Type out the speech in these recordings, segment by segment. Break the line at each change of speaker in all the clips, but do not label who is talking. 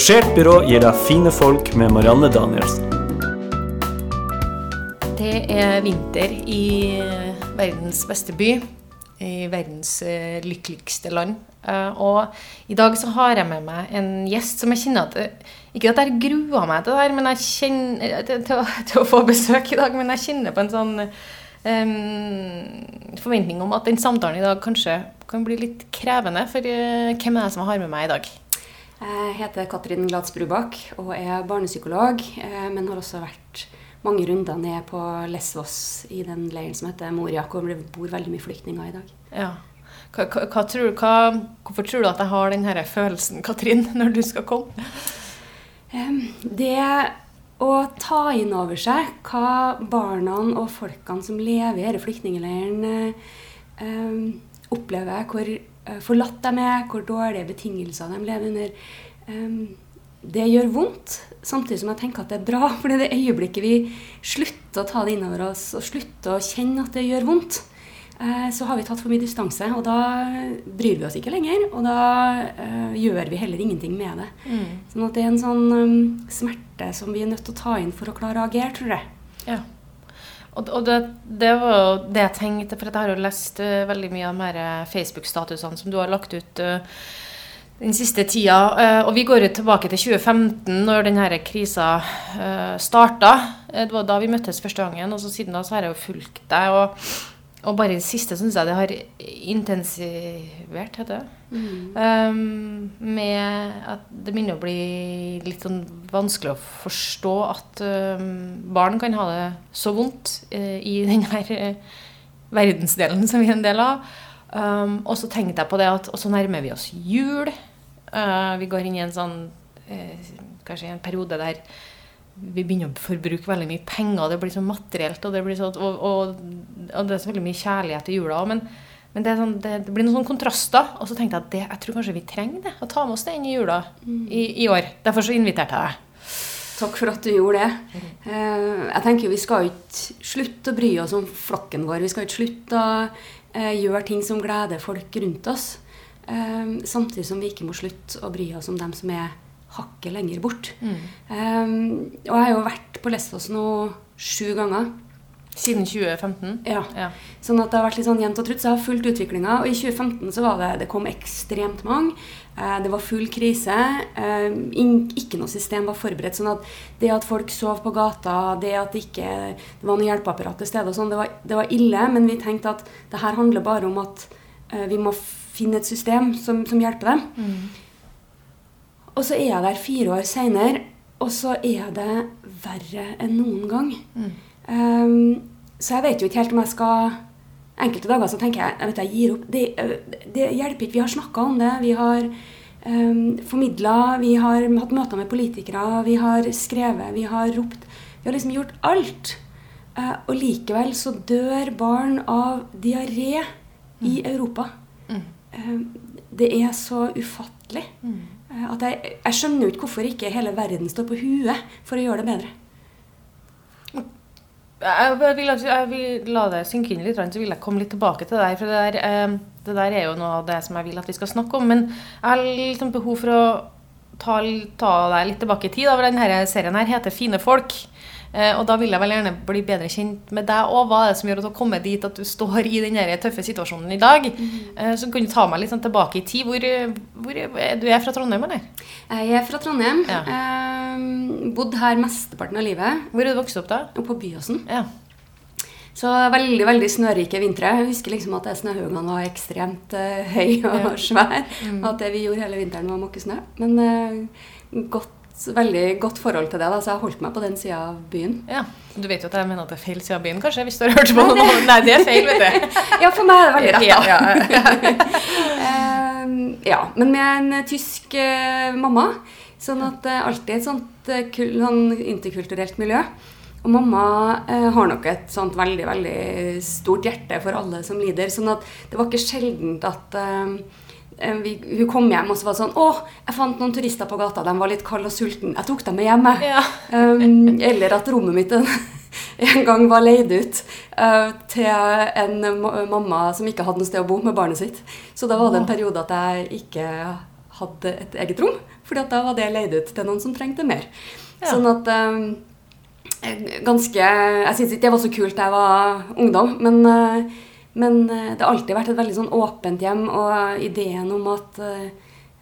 Engasjert byrå gir deg fine folk med Marianne Danielsen.
Det er vinter i verdens beste by, i verdens eh, lykkeligste land. Eh, og i dag så har jeg med meg en gjest som jeg kjenner at Ikke at jeg gruer meg til det her, men jeg kjenner, til, til å få besøk i dag, men jeg kjenner på en sånn um, forventning om at den samtalen i dag kanskje kan bli litt krevende. For uh, hvem er det som har med meg i dag?
Jeg heter Katrin Glads Brubakk og er barnepsykolog, eh, men har også vært mange runder ned på Lesvos i den leiren som heter Moria, hvor det bor veldig mye flyktninger i dag.
Ja. Hva, hva, tror, hva, hvorfor tror du at jeg har denne følelsen, Katrin, når du skal komme?
Det å ta inn over seg hva barna og folkene som lever i denne flyktningleiren, eh, opplever, hvor forlatt dem er, hvor dårlige betingelser de lever under, det gjør vondt. Samtidig som jeg tenker at det er bra, for det er det øyeblikket vi slutter å ta det innover oss og slutter å kjenne at det gjør vondt, eh, så har vi tatt for mye distanse, og da bryr vi oss ikke lenger. Og da eh, gjør vi heller ingenting med det. Sånn at det er en sånn smerte som vi er nødt til å ta inn for å klare å agere, tror jeg.
Ja. Og, og det, det var jo det jeg tenkte, for jeg har jo lest uh, veldig mye av de eh, Facebook-statusene som du har lagt ut uh, den siste tida. Uh, og vi går jo tilbake til 2015, når denne krisa uh, starta. Det var da vi møttes første gangen, og så siden da så har jeg jo fulgt deg. Og, og bare i det siste syns jeg det har intensivert, heter det. Um, med at det begynner å bli litt sånn vanskelig å forstå at um, barn kan ha det så vondt uh, i den her eh, verdensdelen som vi er en del av. Um, og så tenkte jeg på det at og så nærmer vi oss jul. Uh, vi går inn i en sånn kanskje en periode der vi begynner å forbruke veldig mye penger, det blir så materielt, og det, blir så, og, og, og det er så veldig mye kjærlighet i jula òg. Men, men det, er sånn, det, det blir noen sånne kontraster. Og så tenkte jeg at det, jeg tror kanskje vi trenger det. Å ta med oss det inn i jula i, i år. Derfor så inviterte jeg deg.
Takk for at du gjorde det. Eh, jeg tenker Vi skal ikke slutte å bry oss om flokken vår. Vi skal ikke slutte å eh, gjøre ting som gleder folk rundt oss. Eh, samtidig som vi ikke må slutte å bry oss om dem som er hakket lenger bort. Eh, og jeg har jo vært på Lesvos nå sju ganger.
Siden 2015.
Ja.
Ja.
Sånn at det har vært litt sånn jevnt og trutt. Så jeg har fulgt utviklinga. Og i 2015 så var det Det kom ekstremt mange. Eh, det var full krise. Eh, ing- ikke noe system var forberedt. Sånn at det at folk sov på gata, det at det ikke det var noe hjelpeapparat til stede og sånn, det, var- det var ille. Men vi tenkte at det her handler bare om at eh, vi må finne et system som, som hjelper dem. Og så er jeg der fire år seinere, og så er det verre enn noen gang. Um, så jeg vet jo ikke helt om jeg skal Enkelte dager så tenker jeg jeg vet jeg gir opp. Det, det hjelper ikke. Vi har snakka om det. Vi har um, formidla. Vi har hatt møter med politikere. Vi har skrevet. Vi har ropt. Vi har liksom gjort alt. Uh, og likevel så dør barn av diaré i Europa. Eh, det er så ufattelig. Eh, At jeg, jeg skjønner jo ikke hvorfor ikke hele verden står på huet for å gjøre det bedre.
Jeg vil, jeg vil la det synke inn litt, så vil jeg komme litt tilbake til deg. For det der, eh, det der er jo noe av det som jeg vil at vi skal snakke om. Men jeg har litt sånn behov for å ta, ta deg litt tilbake i tid. Da, for denne serien her heter 'Fine folk'. Eh, og da vil jeg vel gjerne bli bedre kjent med deg òg. Hva er det som gjør at du har kommet dit at du står i den tøffe situasjonen i dag? Mm. så kan du ta meg litt sånn tilbake i tid. Hvor, hvor er, du er fra Trondheim, eller?
Jeg er fra Trondheim.
Ja.
Eh, bodd her mesteparten av livet.
Hvor er du vokst opp, da?
På Byåsen.
Ja.
Så veldig veldig snørike vintre. Jeg husker liksom at snøhaugene var ekstremt uh, høy og svær. Og at det vi gjorde hele vinteren, var å måke snø. Men uh, godt, veldig godt forhold til det, da, så jeg holdt meg på den sida av byen.
ja. Du vet jo at jeg mener at det er feil side av byen, kanskje? Hvis du har hørt på noen? Nei, det er feil, vet du.
Ja, for meg er det veldig rett, da.
Ja, ja.
Eh, ja, men med en eh, tysk eh, mamma. Sånn at det er alltid et sånt eh, kul, sånn interkulturelt miljø. Og mamma eh, har nok et sånt veldig veldig stort hjerte for alle som lider. Sånn at det var ikke sjeldent at eh, eh, vi, hun kom hjem og så var det sånn 'Å, jeg fant noen turister på gata. De var litt kalde og sultne. Jeg tok dem med hjem.'
Ja.
Um, eller at rommet mitt en, en gang var leid ut uh, til en mamma som ikke hadde noe sted å bo med barnet sitt. Så da var det en periode at jeg ikke hadde et eget rom. at da var det leid ut til noen som trengte mer.
Ja.
Sånn at um, ganske Jeg syns ikke det var så kult da jeg var ungdom, men, eh, men eh, det har alltid vært et veldig sånn åpent hjem, og ideen om at eh,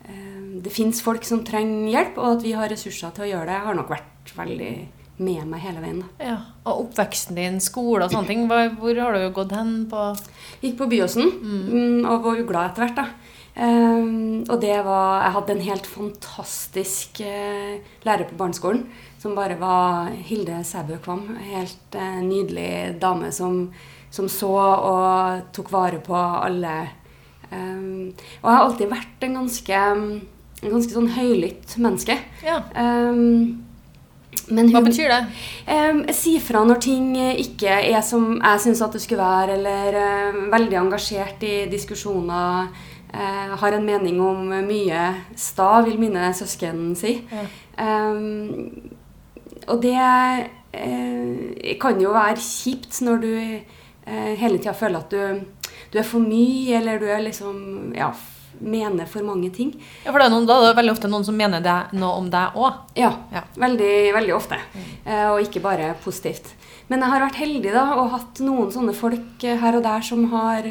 eh, det fins folk som trenger hjelp, og at vi har ressurser til å gjøre det, har nok vært veldig med meg hele veien. da.
Ja. Og oppveksten din, skole og sånne ting, hvor, hvor har du gått hen på
Gikk på Byåsen mm, og var ugla etter hvert. da. Um, og det var Jeg hadde en helt fantastisk uh, lærer på barneskolen som bare var Hilde Sæbø Kvam. Helt uh, nydelig dame som, som så og tok vare på alle. Um, og jeg har alltid vært en ganske, en ganske sånn høylytt menneske.
Ja.
Um, men
Hva betyr det?
Um, si fra når ting ikke er som jeg syns at det skulle være, eller veldig engasjert i diskusjoner. Uh, har en mening om mye sta, vil mine søsken si.
Ja.
Og det eh, kan jo være kjipt når du hele tida føler at du, du er for mye, eller du er liksom ja, mener for mange ting.
Ja, for det er, noen, da er det veldig ofte noen som mener det, noe om deg òg.
Ja,
Ja.
Veldig, veldig ofte. Eh, og ikke bare positivt. Men jeg har vært heldig da, og hatt noen sånne folk eh, her og der som har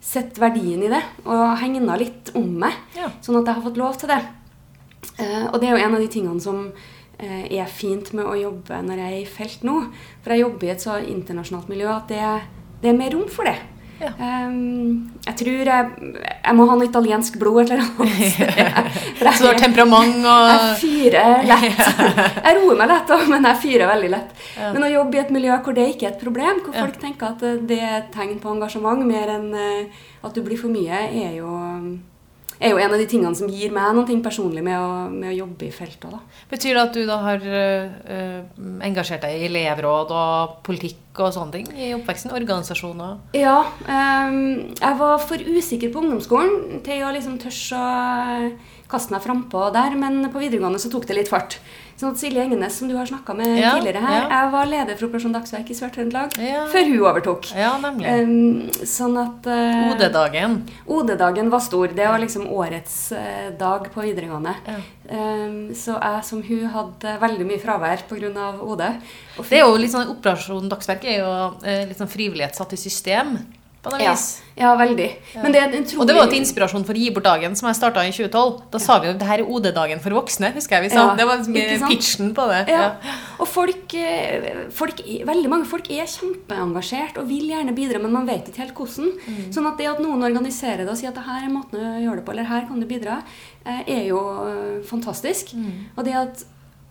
sett verdien i det, og hegna litt om meg,
Ja.
sånn at jeg har fått lov til det. Eh, og det er jo en av de tingene som eh, er fint med å jobbe når jeg er i felt nå. For jeg jobber i et så internasjonalt miljø at det, det er mer rom for det.
Ja.
Um, jeg tror jeg, jeg må ha noe italiensk blod eller sted. For
Så du har
er-
temperament og
jeg fyrer lett. Jeg roer meg lett, men jeg fyrer veldig lett.
Ja.
Men å jobbe i et miljø hvor det ikke er et problem, hvor
Ja.
folk tenker at det er et tegn på engasjement mer enn eh, at du blir for mye, er jo, er jo en av de tingene som gir meg noe personlig med å, med å jobbe i feltet. Da.
Betyr det at du da har øh, øh, engasjert deg i elevråd og politikk og sånne ting i oppveksten? Organisasjoner?
Ja, ehm, jeg var for usikker på ungdomsskolen til å liksom tørre å kaste meg frampå der, men på videregående så tok det litt fart. Sånn at Silje Engenes, som du har snakka med
Ja,
tidligere her,
ja.
jeg var leder for Operasjon Dagsverk i Sør-Trøndelag
Ja.
før hun overtok.
Ja, nemlig.
Um, sånn at uh,
OD-dagen.
OD-dagen var stor. Det var liksom årets uh, dag på videregående. Ehm, så jeg som hun hadde veldig mye fravær pga. OD.
Det er jo litt sånn, Operasjon Dagsverk er jo uh, litt sånn frivillighet satt i system, på noe
ja,
vis.
ja, veldig. Men det er en utrolig
Og det var til inspirasjon for Gi bort dagen, som jeg starta i 2012. Da sa vi jo det her er OD-dagen for voksne. husker jeg vi sa.
Ja,
det var liksom pitchen på det.
Ja.
Ja.
Og folk, eh, folk, veldig mange folk er kjempeengasjert og vil gjerne bidra, men man vet ikke helt hvordan.
Mm.
Sånn at det at noen organiserer det og sier at det her er måten å gjøre det på, eller her kan du bidra, eh, er jo eh, fantastisk.
Mm.
Og det at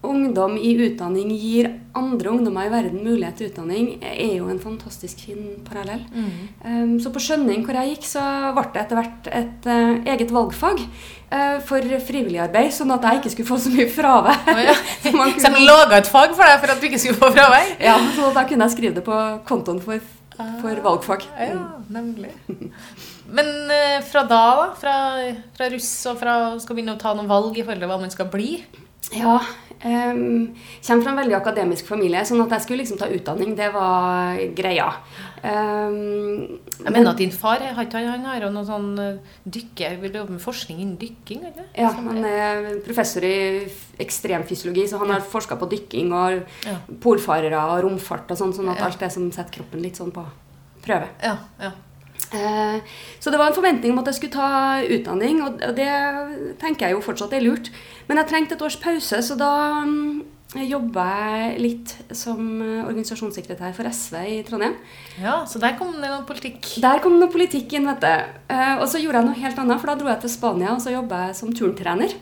ungdom i utdanning gir andre ungdommer i verden mulighet til utdanning, er jo en fantastisk fin parallell.
Mm.
Um, så på Skjønning, hvor jeg gikk, så ble det etter hvert et eh, eget valgfag eh, for frivillig arbeid, sånn at jeg ikke skulle få så mye fravær.
Oh, ja.
Så man kunne-
de laga et fag for deg for at du ikke skulle få fravær?
ja, så da kunne jeg skrive det på kontoen for, for valgfag.
Ja, nemlig. Men eh, fra da, da? Fra, fra russ og fra skal begynne å ta noen valg i forhold til hva man skal bli?
Ja, um, kommer fra en veldig akademisk familie, sånn at jeg skulle liksom ta utdanning, det var greia. Um,
Jeg mener at din far han, har noe sånn eh, dykke, vil jobbe med forskning innen dykking? eller?
ja, han er professor i ekstremfysiologi, så han har forska på dykking og
Ja.
polfarere og romfart og sånn, sånn at alt det som setter kroppen litt sånn på prøve.
Ja, ja.
Eh, Så det var en forventning om at jeg skulle ta utdanning, og det tenker jeg jo fortsatt er lurt. Men jeg trengte et års pause, så da mm, jobba jeg litt som eh, organisasjonssekretær for SV i Trondheim.
ja, så der kom det noe politikk.
Der kom det noe politikk inn, vet du. Eh, Og så gjorde jeg noe helt annet, for da dro jeg til Spania, og så jobba jeg som turntrener.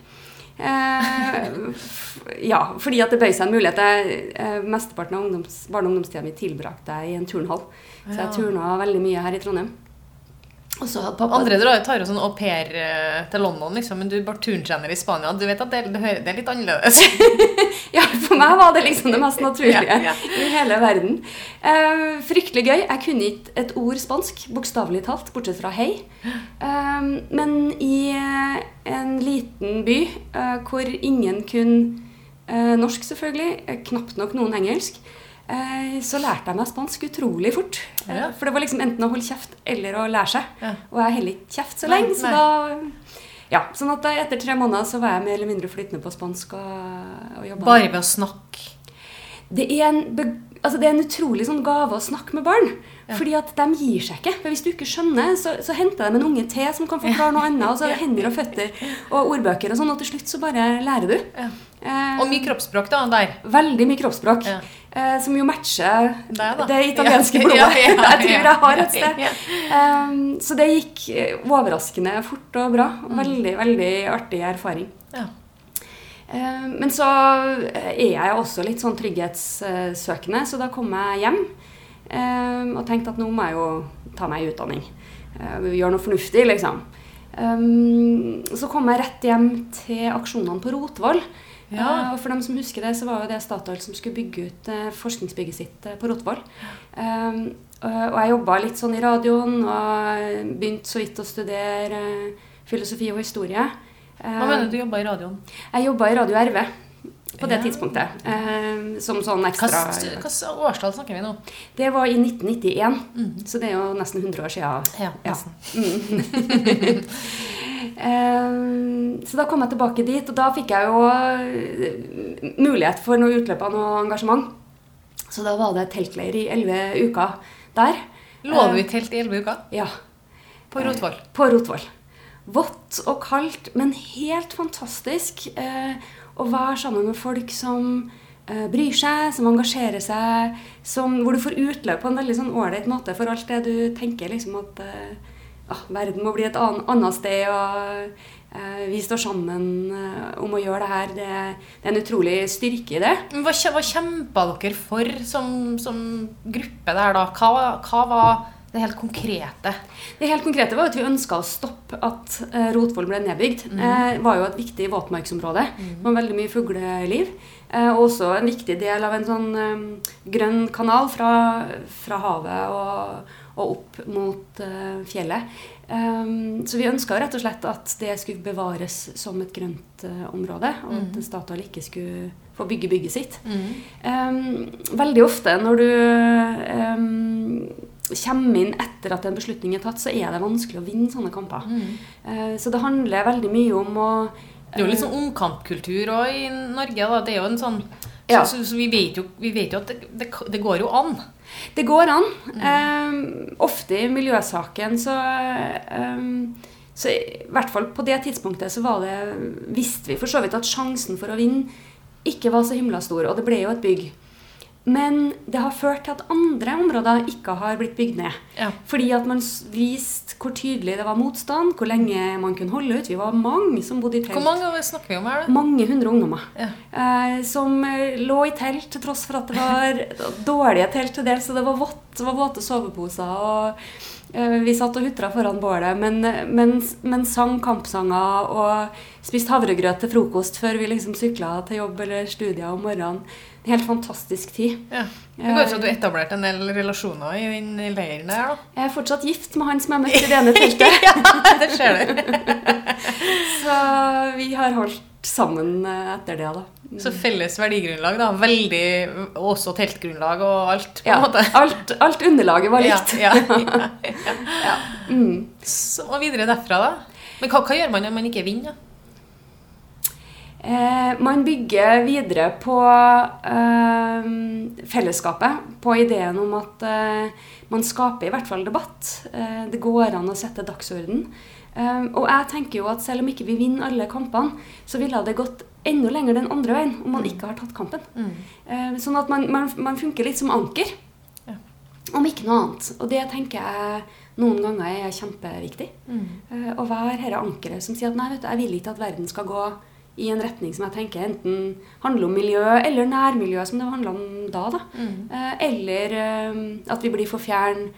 Ja, fordi at det bøy seg en mulighet. Jeg, mesteparten av ungdoms, barne- og ungdomstida mi tilbrakte jeg i en turnhall. Så jeg turna veldig mye her i Trondheim. Og så hadde pappa
Andre drar, tar jo sånn au pair eh, til London, liksom, men du er bare turntrener i Spania. Du vet at det, det, er litt annerledes.
Ja, for meg var det liksom det mest naturlige
Ja, ja.
i hele verden. Uh, fryktelig gøy. Jeg kunne ikke et ord spansk, bokstavelig talt, bortsett fra hei. Eh, men i en liten by uh, hvor ingen kunne norsk, selvfølgelig, knapt nok noen engelsk, så lærte jeg meg spansk utrolig fort. Eh,
Ja.
For det var liksom enten å holde kjeft eller å lære seg.
Ja.
Og jeg holder ikke kjeft så
Nei,
lenge, så
nei.
da Ja, sånn at etter tre måneder så var jeg mer eller mindre flytende på spansk og, og jobba.
Bare ved å snakke.
Det er en, altså det er en utrolig sånn gave å snakke med barn. Fordi at de gir seg ikke. For Hvis du ikke skjønner, så, så henter de en unge til som kan forklare noe annet. Og så er det hender og føtter og ordbøker og sånn, og til slutt så bare lærer du.
Ja.
Eh,
Og mye kroppsspråk da, der.
Veldig mye kroppsspråk.
Ja.
Eh, som jo matcher
det,
det italienske
Ja,
blodet.
ja, ja,
jeg tror jeg har
ja,
et sted.
ja.
Eh, så det gikk overraskende fort og bra.
Mm.
Veldig, veldig artig erfaring.
Ja.
Eh, Men så er jeg også litt sånn trygghetssøkende, så da kom jeg hjem um, og tenkte at nå må jeg jo ta meg utdanning. Uh, Gjøre noe fornuftig, liksom. Um, Så kom jeg rett hjem til aksjonene på Rotvoll.
Ja.
Eh, Og for dem som husker det, så var jo det Statoil som skulle bygge ut eh, forskningsbygget sitt eh, på Rotvoll. Um, og jeg jobba litt sånn i radioen og begynte så vidt å studere filosofi og historie.
Hva mener du jobba i radioen?
Jeg jobba i Radio RV på det
Ja.
tidspunktet. Eh, som sånn ekstra
Hvilket årstall snakker vi nå?
Det var i 1991, så det er jo nesten 100 år siden.
Ja,
Ja.
nesten.
Eh, så da kom jeg tilbake dit, og da fikk jeg jo eh, mulighet for noe utløp av noe engasjement. Så da var det teltleir i elleve uker der.
Lå du i telt i elleve uker?
Ja.
På Rotvoll?
På Rotvoll. Vått og kaldt, men helt fantastisk eh, å være sammen med folk som eh, bryr seg, som engasjerer seg, som, hvor du får utløp på en veldig sånn ålreit måte for alt det du tenker liksom at eh, ah, verden må bli et ann- annet sted, og eh, vi står sammen eh, om å gjøre det her. Det, det er en utrolig styrke i det.
Hva, hva kjempa dere for som, som gruppe der, da? Hva, hva var det helt konkrete?
Det helt konkrete var at vi ønska å stoppe at eh, Rotvoll ble nedbygd.
Det
Eh, var jo et viktig våtmarksområde med veldig mye fugleliv. Eh, og også en viktig del av en sånn grønn kanal fra, fra havet og, og opp mot fjellet. Så vi ønska rett og slett at det skulle bevares som et grønt område, og
Mhm.
at Statoil ikke skulle få bygge bygget sitt. Um, veldig ofte når du um, kommer inn etter at en beslutning er tatt, så er det vanskelig å vinne sånne kamper. Mm. så det handler veldig mye om å
Det er jo litt sånn omkampkultur òg i Norge. da. Det er jo en sånn
Ja.
så, så, vi, vet jo, vi vet jo at det, det, det går jo an.
Det går an. Um, ofte i miljøsaken så um, så i hvert fall på det tidspunktet så var det, visste vi for så vidt at sjansen for å vinne ikke var så himla stor, og det ble jo et bygg. Men det har ført til at andre områder ikke har blitt bygd ned.
Ja.
Fordi at man viste hvor tydelig det var motstand, hvor lenge man kunne holde ut. Vi var mange som bodde i telt.
Hvor mange snakker vi om her, da?
Mange hundre ungdommer.
Ja.
Eh, som eh, lå i telt til tross for at det var dårlige telt til dels. Så det var vått, det var våte soveposer. og Vi satt og hutra foran bålet, men, men, men sang kampsanger og spiste havregrøt til frokost før vi liksom sykla til jobb eller studier om morgenen. En helt fantastisk tid.
Ja. Det går ut at du etablerte en del relasjoner i den leiren der, da.
Jeg er fortsatt gift med han som jeg møtte i det ene teltet.
ja, det ser du.
Så vi har holdt sammen eh, etter det, da.
Så felles verdigrunnlag, da. Veldig Også teltgrunnlag og alt, på
Ja,
en måte.
alt, alt underlaget var likt.
Ja, ja, ja.
Ja. Mm.
Så, og videre derfra, da? Men hva, hva gjør man når man ikke vinner?
Eh, man bygger videre på eh, fellesskapet, på ideen om at eh, man skaper i hvert fall debatt. Eh, det går an å sette dagsorden. Eh, og jeg tenker jo at selv om ikke vi vinner alle kampene, så ville det gått enda lenger den andre veien om man ikke har tatt kampen. Eh, sånn at man, man, man funker litt som anker,
Ja.
om ikke noe annet. Og det tenker jeg noen ganger er kjempeviktig. Eh, Å være dette ankeret som sier at nei, vet du, jeg vil ikke at verden skal gå i en retning som jeg tenker enten handler om miljø eller nærmiljø, som det handla om da. da. Eh, Eller at vi blir for fjern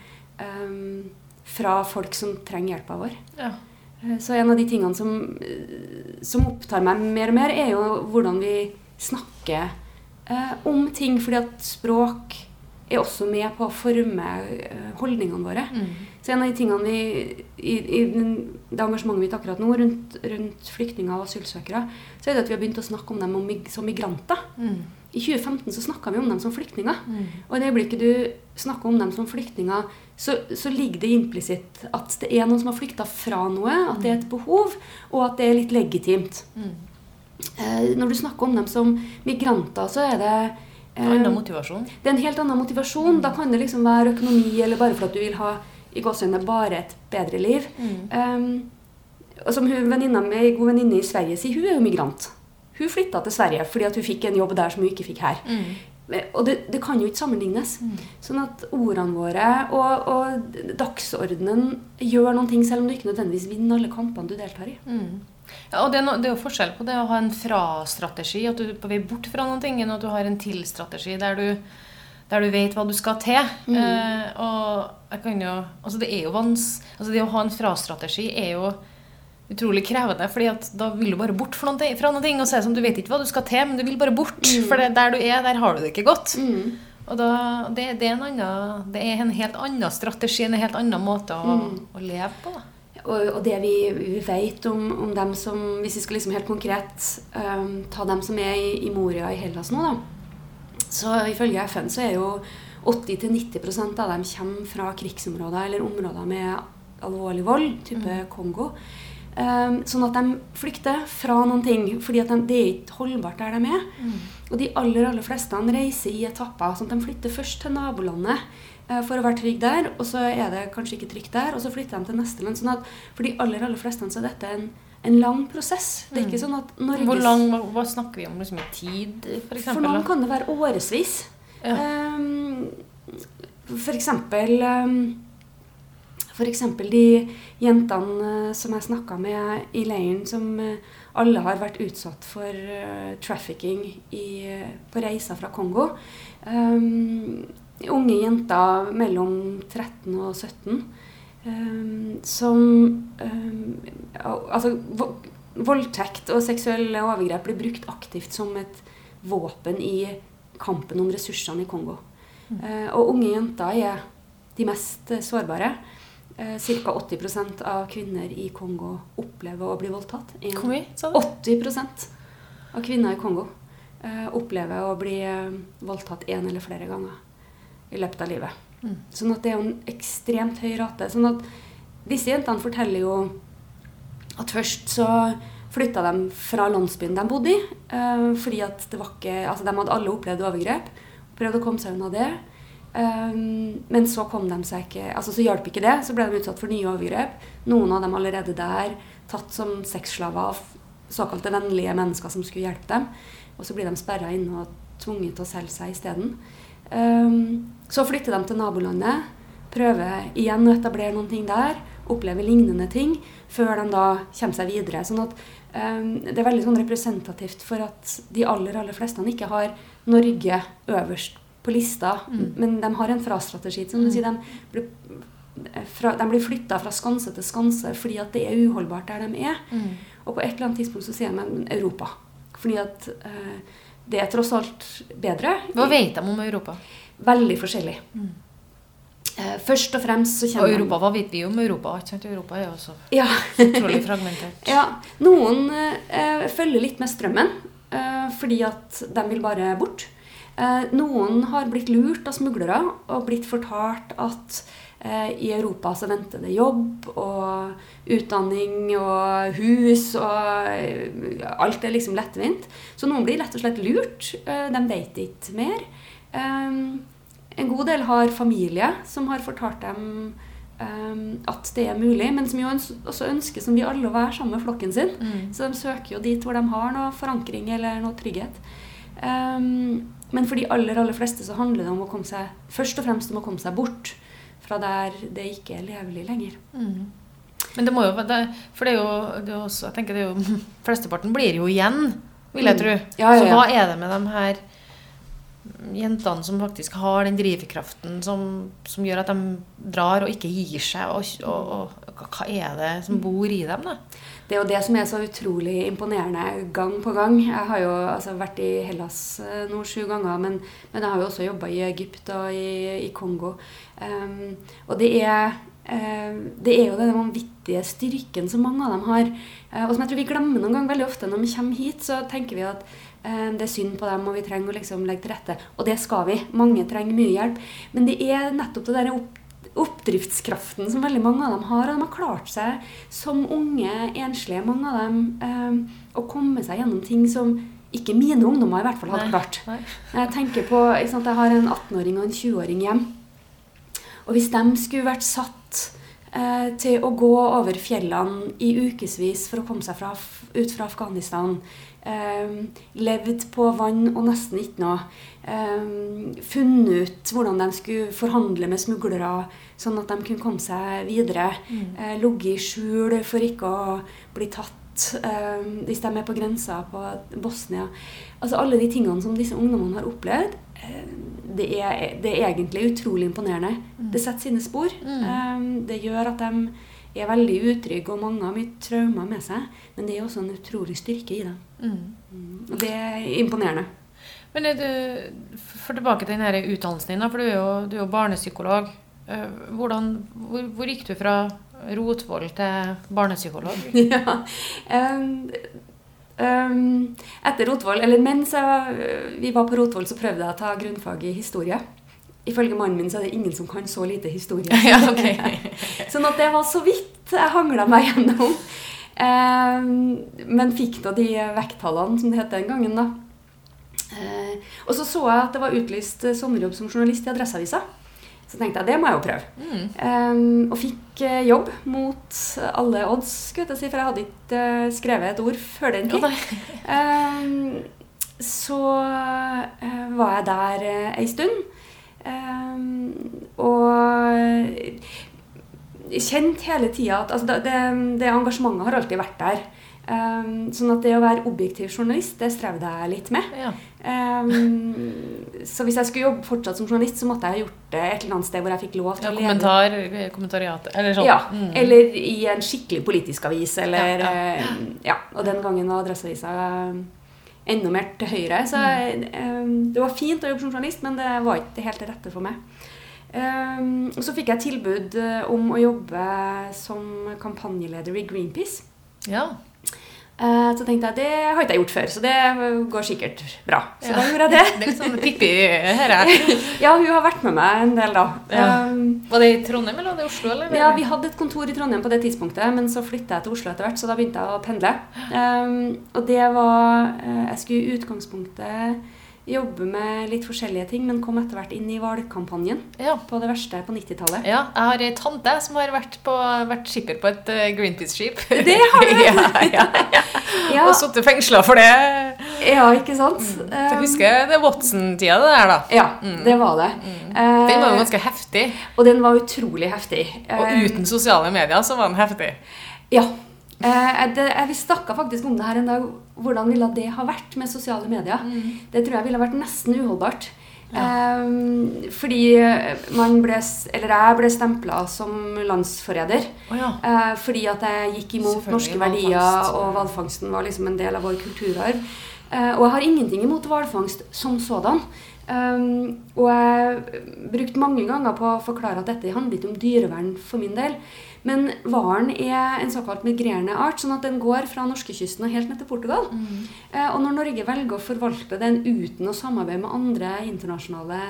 um, fra folk som trenger hjelpa vår.
Ja.
Eh, Så en av de tingene som, eh, som opptar meg mer og mer, er jo hvordan vi snakker eh, om ting. Fordi at språk er også med på å forme eh, holdningene våre.
Mm.
Så en av de tingene vi i, i det engasjementet mitt akkurat nå rundt, rundt flyktninger og asylsøkere, så er det at vi har begynt å snakke om dem om, som migranter.
Mm.
I 2015 så snakka vi om dem som flyktninger.
Mm.
Og i det øyeblikket du snakker om dem som flyktninger, så, så ligger det implisitt at det er noen som har flykta fra noe, at det er et behov, og at det er litt legitimt.
Mm.
Eh, når du snakker om dem som migranter, så er det eh,
Annen motivasjon.
det er en helt annen motivasjon. Da kan det liksom være økonomi, eller bare for at du vil ha i gåseøynene bare et bedre liv.
Mm.
Um, og som hun venninna mi, en god venninne i Sverige sier, hun er jo migrant. Hun flytta til Sverige fordi at hun fikk en jobb der som hun ikke fikk her.
Mm.
Og det, det kan jo ikke sammenlignes. Sånn at ordene våre og, og dagsordenen gjør noen ting, selv om du ikke nødvendigvis vinner alle kampene du deltar i.
Mm. Ja, og det er, no, det er jo forskjell på det å ha en fra-strategi, at du er på vei bort fra noen ting, enn at du har en til-strategi der du, der du vet hva du skal til. Eh, og jeg kan jo Altså, det er jo vans... Altså, det å ha en fra-strategi er jo utrolig krevende, fordi at da vil du bare bort fra noen ting, fra noen ting og se som du vet ikke hva du skal til, men du vil bare bort. For det, der du er, der har du det ikke godt.
Mm.
Og da, det, det, er en annen, det er en helt annen strategi, en helt annen måte å, å leve på.
Og, og det vi, vi vet om, om dem som Hvis vi skal liksom helt konkret um, ta dem som er i, i Moria i Hellas nå, da. Så ifølge FN så er jo 80-90% av dem kommer fra krigsområder eller områder med alvorlig vold, type Kongo. Um, sånn at de flykter fra noen ting, fordi de, det er ikke holdbart der de er. Og de aller aller fleste reiser i etapper. sånn at De flytter først til nabolandet eh, for å være trygg der, og så er det kanskje ikke trygt der, og så flytter de til neste land. sånn at For de aller aller fleste så er dette en, en lang prosess. Det er ikke sånn at Norges
Hvor lang, hva, snakker vi om liksom, i tid, for
For noen kan det være årevis.
Ja.
Um, eksempel um, Eksempel de jentene eh, som jeg snakka med i leiren, som eh, alle har vært utsatt for eh, trafficking i, på reiser fra Kongo. Um, unge jenter mellom 13 og 17 um, som um, Altså vo voldtekt og seksuelle overgrep blir brukt aktivt som et våpen i kampen om ressursene i Kongo. Uh, og unge jenter er de mest sårbare. Eh, Ca. 80% av kvinner i Kongo opplever å bli voldtatt.
Hvor mye, sa du?
80% av kvinner i Kongo eh, opplever å bli eh, voldtatt én eller flere ganger i løpet av livet.
Mm.
Sånn at det er jo en ekstremt høy rate. Sånn at disse jentene forteller jo at først så flytta de fra landsbyen de bodde i, fordi at det var ikke Altså, de hadde alle opplevd overgrep. Prøvde å komme seg unna det. Um, men så kom de seg ikke Altså så hjalp ikke det. Så ble de utsatt for nye overgrep. Noen av dem allerede der tatt som sexslaver av såkalte vennlige mennesker som skulle hjelpe dem. Og så blir de sperra inne og tvunget til å selge seg isteden. Um, så flytter de til nabolandet, prøver igjen å etablere noen ting der. Opplever lignende ting før de da kommer seg videre. Sånn at um, Det er veldig sånn representativt for at de aller aller fleste ikke har Norge øverst på lista, men de har en fra-strategi. Som du sier, de blir, fra, de blir flytta fra skanse til skanse fordi at det er uholdbart der de er.
Mm.
Og på et eller annet tidspunkt så sier de "Men Europa. Fordi at eh, det er tross alt bedre.
Hva vet de om Europa?
Veldig forskjellig. Eh, først og fremst så
Og
kjenner
Europa, hva vet vi om Europa? Ikke sant? Europa er jo også
ja,
utrolig fragmentert.
ja, Noen eh, følger litt med strømmen eh, fordi at de vil bare bort. Eh, noen har blitt lurt av smuglere og blitt fortalt at eh, i Europa så venter det jobb og utdanning og hus og eh, alt er liksom lettvint. Så noen blir rett og slett lurt. De vet ikke mer. En god del har familie som har fortalt dem at det er mulig, men som jo også ønsker som vi alle å være sammen med flokken sin.
Mm.
Så de søker jo dit hvor de har noe forankring eller noe trygghet. Um, men for de aller aller fleste så handler det om å komme seg først og fremst om å komme seg bort fra der det ikke er levelig lenger.
Mm. Men det må jo det, For det er jo, det er også, jeg tenker det er jo Flesteparten blir jo igjen, vil jeg
Mm.
tro.
Ja, ja,
Så hva er det med de her jentene som faktisk har den drivkraften som, som gjør at de drar og ikke gir seg? Og, og, og hva, hva er det som bor i dem, da?
Det er jo det som er så utrolig imponerende gang på gang. Jeg har jo altså, vært i Hellas eh, nå sju ganger, men, men, jeg har jo også jobba i Egypt og i, i Kongo. Um, og det er, uh, det er jo den vanvittige styrken som mange av dem har. Uh, og som jeg tror vi glemmer noen gang veldig ofte når vi kommer hit, så tenker vi at det er synd på dem, og vi trenger å liksom legge til rette. Og det skal vi. Mange trenger mye hjelp. Men det er nettopp det der oppdriftskraften som veldig mange av dem har. Og de har klart seg som unge enslige, mange av dem, eh, å komme seg gjennom ting som ikke mine ungdommer i hvert fall hadde klart. Nei. Jeg tenker på, sant, jeg har en 18-åring og en 20-åring hjem. Og hvis de skulle vært satt eh, til å gå over fjellene i ukevis for å komme seg fra, ut fra Afghanistan, eh, levd på vann og nesten ikke noe, funnet ut hvordan de skulle forhandle med smuglere, sånn at de kunne komme seg videre. Mm. Eh, Ligget i skjul for ikke å bli tatt eh, hvis de er på grensa på Bosnia. Altså Alle de tingene som disse ungdommene har opplevd, eh, det, er, det, er, egentlig utrolig imponerende. Mm. Det setter sine spor. Mm. Eh, det gjør at de er veldig utrygge, og mange har mye traumer med seg. Men det er også en utrolig styrke i dem. Mm. mm. Det er imponerende.
Men du, For tilbake til denne utdannelsen din, for du er jo, du er jo barnepsykolog. Eh, hvordan, hvor, hvor, gikk du fra rotvoll til barnepsykolog?
ja, um, um, etter rotvoll, eller mens jeg, vi var på rotvoll, så prøvde jeg å ta grunnfag i historie. Ifølge mannen min så er det ingen som kan så lite historie.
ja,
sånn at det var så vidt jeg hangla meg gjennom. Um, men fikk da de vekttallene, som det het den gangen. da. Uh, og så så jeg at det var utlyst sommerjobb som journalist i Adresseavisa. Så tenkte jeg det må jeg jo prøve. Mm. Um, og fikk uh, jobb mot alle odds, skulle jeg si, for jeg hadde ikke uh, skrevet et ord før den tid. um, så uh, var jeg der ei stund. Um, og kjent hele tida at altså, det, det, engasjementet har alltid vært der. Um, sånn at det å være objektiv journalist, det strevde jeg litt med. Ja. Um, så hvis jeg skulle jobbe fortsatt som journalist, så måtte jeg ha gjort det et eller annet sted hvor jeg fikk lov til
ja, å lede. Kommentar, kommentariat, eller sånn.
Ja, mm. eller i en skikkelig politisk avis, eller ja, ja. Uh, ja. Og den gangen var Adresseavisa enda mer til høyre. Så mm. um, det var fint å jobbe som journalist, men det var ikke helt det rette for meg. Um, og så fikk jeg tilbud eh, om å jobbe som kampanjeleder i Greenpeace.
Ja.
Uh, så tenkte jeg det har ikke jeg gjort før, så det går sikkert bra. Så ja. da gjorde jeg det.
det er litt sånn Pippi her
ja, hun har vært med meg en del, da. Ja.
Um, var det i Trondheim eller var det i Oslo? Eller?
Ja, vi hadde et kontor i Trondheim på det tidspunktet, men så flytta jeg til Oslo etter hvert, så da begynte jeg å pendle. Um, og det var uh, Jeg skulle i utgangspunktet jobbe med litt forskjellige ting, men kom etter hvert inn i valgkampanjen ja. på det verste på 90-tallet.
Ja, jeg har ei tante som har vært, på, vært skipper på et uh, Greenpeace-skip.
Det har du! ja, ja,
ja. Og sittet fengsla for det.
Ja, ikke sant?
Mm. Jeg husker det Watson-tida, det der, da.
Ja, mm. det var det. Mm.
Den var jo ganske heftig.
Og den var utrolig heftig.
Og eh, uten sosiale medier så var den heftig.
Ja, Eh, vi snakka faktisk om det her en dag. Hvordan ville det ha vært med sosiale medier? Mm. Det tror jeg ville vært nesten uholdbart. Ja. Um, fordi man ble, eller jeg ble stempla som landsforræder. Oh, ja. uh, fordi at jeg gikk imot norske verdier, og hvalfangsten var liksom en del av vår kulturarv. Uh, og jeg har ingenting imot hvalfangst som sådan. Um, og jeg brukte mange ganger på å forklare at dette handler ikke om dyrevern for min del. Men hvalen er en såkalt migrerende art, sånn at den går fra norskekysten og helt ned til Portugal. Mm. Eh, og når Norge velger å forvalte den uten å samarbeide med andre internasjonale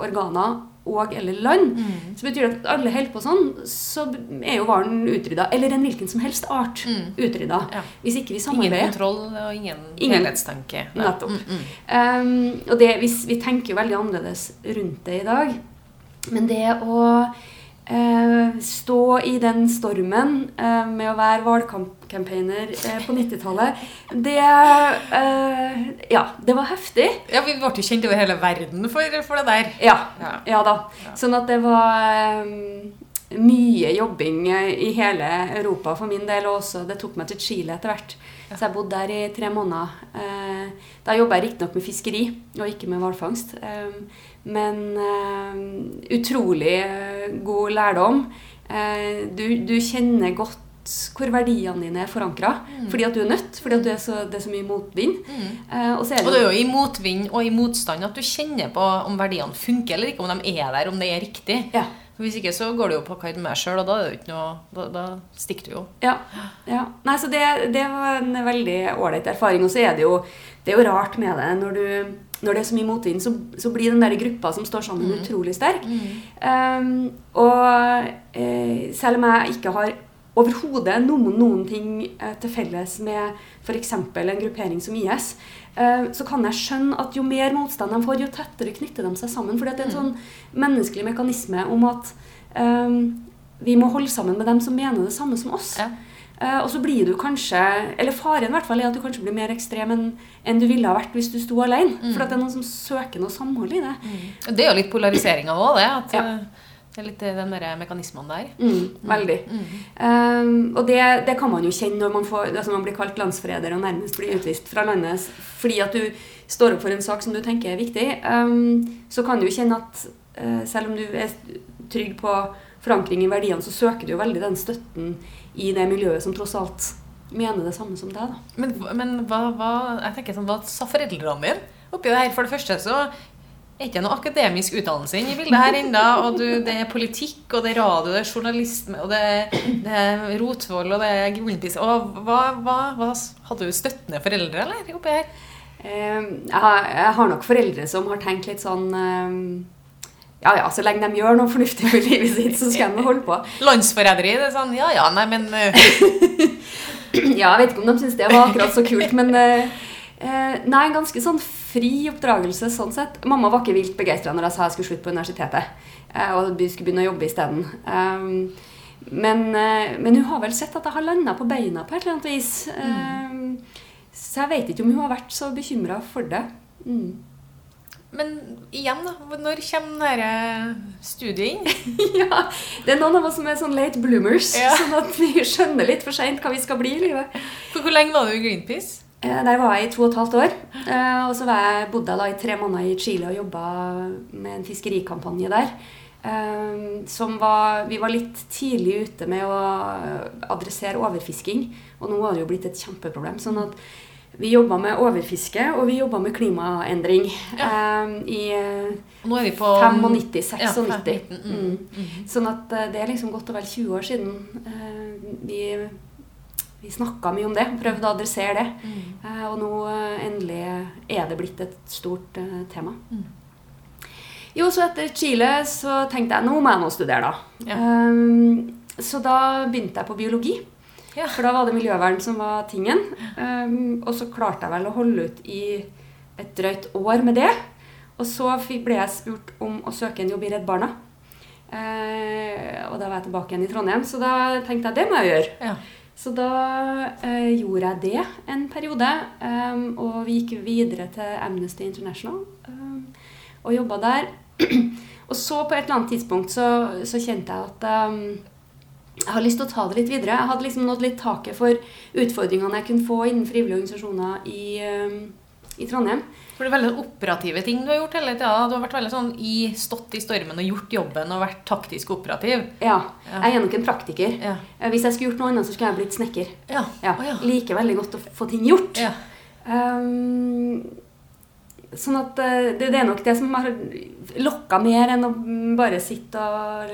organer og eller land, mm. så betyr det at alle holder på sånn, så er jo hvalen utrydda. Eller en hvilken som helst art mm. utrydda. Ja. Hvis ikke vi samarbeider.
Ingen kontroll og ingen, ingen helhetstanke.
Nettopp. Mm, um, og det, vi, vi tenker jo veldig annerledes rundt det i dag. Men det å stå i den stormen eh, med å være valgkampcampaigner eh, på 90-tallet, det eh, Ja, det var heftig.
Ja, Vi ble jo kjent over hele verden for, for det der.
Ja, ja. da. Sånn at det var eh, mye jobbing i hele Europa for min del. Og også det tok meg til Chile etter hvert. Så jeg bodde der i tre måneder. Eh, da jobba jeg riktignok med fiskeri og ikke med hvalfangst. Men uh, utrolig god lærdom. Eh, du, du kjenner godt hvor verdiene dine er forankra. Fordi at du er nødt, fordi at du er så, det er så mye motvind. Eh, og så er
Og
det
det er jo i motvind og i motstand at du kjenner på om verdiene funker eller ikke, om de er der, om det er riktig.
Ja.
Hvis ikke så går det jo på hva med deg sjøl, og da er det ikke noe Da, da stikker du jo.
Ja. ja. Nei, så det, det var en veldig ålreit erfaring. Og så er det jo, det er jo rart med det når du når det er så mye motvind, så, så blir den der gruppa som står sammen, utrolig sterk. Um, og eh, selv om jeg ikke har overhodet noen, noen ting eh, til felles med f.eks. en gruppering som IS, eh, så kan jeg skjønne at jo mer motstand de får, jo tettere knytter de seg sammen. For det er en sånn menneskelig mekanisme om at um, vi må holde sammen med dem som mener det samme som oss.
Ja.
Uh, og så blir du kanskje Eller faren i hvert fall er at du kanskje blir mer ekstrem enn en du ville ha vært hvis du sto alene. For at det er noen som søker noe samhold i det.
Mm. Det er jo litt polarisering av òg, det. At
Ja.
Eh, det er litt den der mekanismen der.
Mm, veldig. Um, og det, det kan man jo kjenne når man, får, altså man blir kalt landsforræder og nærmest blir utvist fra landet fordi at du står opp for en sak som du tenker er viktig. Um, så kan du jo kjenne at uh, selv om du er trygg på forankring i verdiene, så søker du jo veldig den støtten i det miljøet som tross alt mener det samme som deg. da.
Men, men hva, hva, jeg tenker sånn, hva sa foreldrene dine oppi det her? For det første så er ikke noe akademisk utdannelse inne i bildet her ennå. Og du, det er politikk, og det er radio, det er journalisme, og det, er- det er Rotvoll, og det er Greenpeace. Og hva, hva, hva Hadde du støttende foreldre, eller? Oppi her?
Um, jeg, har, nok foreldre som har tenkt litt sånn um, Ja ja, så lenge de gjør noe fornuftig med livet sitt, så skal de holde på.
Landsforræderi? Det er sånn Ja ja, nei, men eh,
Ja, jeg vet ikke om de syns det var akkurat så kult, men eh, eh, Nei, en ganske sånn fri oppdragelse sånn sett. Mamma var ikke vilt begeistra når jeg sa jeg skulle slutte på universitetet. eh, og skulle begynne å jobbe isteden. Um, men, eh, men hun har vel sett at jeg har landa på beina på et eller annet vis. Um, så jeg vet ikke om hun har vært så bekymra for det. Mm.
Men igjen, da. Når kommer dette studiet inn?
ja, Det er noen av oss som er sånn late bloomers,
Ja.
sånn at vi skjønner litt for seint hva vi skal bli i livet.
For hvor lenge var du i Greenpeace?
Eh, Der var jeg i to og et halvt år. Eh, Og så var jeg, bodde jeg da i tre måneder i Chile og jobba med en fiskerikampanje der. Eh, Som var, vi var litt tidlig ute med å adressere overfisking. Og nå har det jo blitt et kjempeproblem. sånn at vi jobba med overfiske, og vi jobba med klimaendring eh, i eh,
Nå er vi på
95,
Ja,
96.
Ja,
Mm. Sånn at det er liksom godt og vel 20 år siden eh, vi, vi snakka mye om det, prøvde å adressere det.
Mm.
Eh, og nå eh, endelig er det blitt et stort eh, tema.
Mm.
Jo, så etter Chile så tenkte jeg nå må jeg nå studere, da.
Ja.
Um, så da begynte jeg på biologi.
Ja.
For da var det miljøvern som var tingen. Um, og så klarte jeg vel å holde ut i et drøyt år med det. Og så ble jeg spurt om å søke en jobb i Redd Barna. Uh, og da var jeg tilbake igjen i Trondheim, så da tenkte jeg det må jeg gjøre.
Ja.
Så da eh, gjorde jeg det en periode. Eh, og vi gikk videre til Amnesty International eh, og jobba der. og så på et eller annet tidspunkt så, så kjente jeg at um, jeg har lyst til å ta det litt videre. Jeg hadde liksom nådd litt taket for utfordringene jeg kunne få innen frivillige organisasjoner i, um, i Trondheim.
For det er veldig operative ting du har gjort hele tida. Du har vært veldig sånn i, stått i stormen og gjort jobben og vært taktisk operativ.
Ja,
Ja.
jeg er nok en praktiker.
Ja.
Eh, Hvis jeg skulle gjort noe annet, så skulle jeg blitt snekker.
Ja.
Ja,
Oh.
Liker veldig godt å få ting gjort.
Ja.
Um, sånn at eh, det, det er nok det som har lokka mer enn å bare sitte og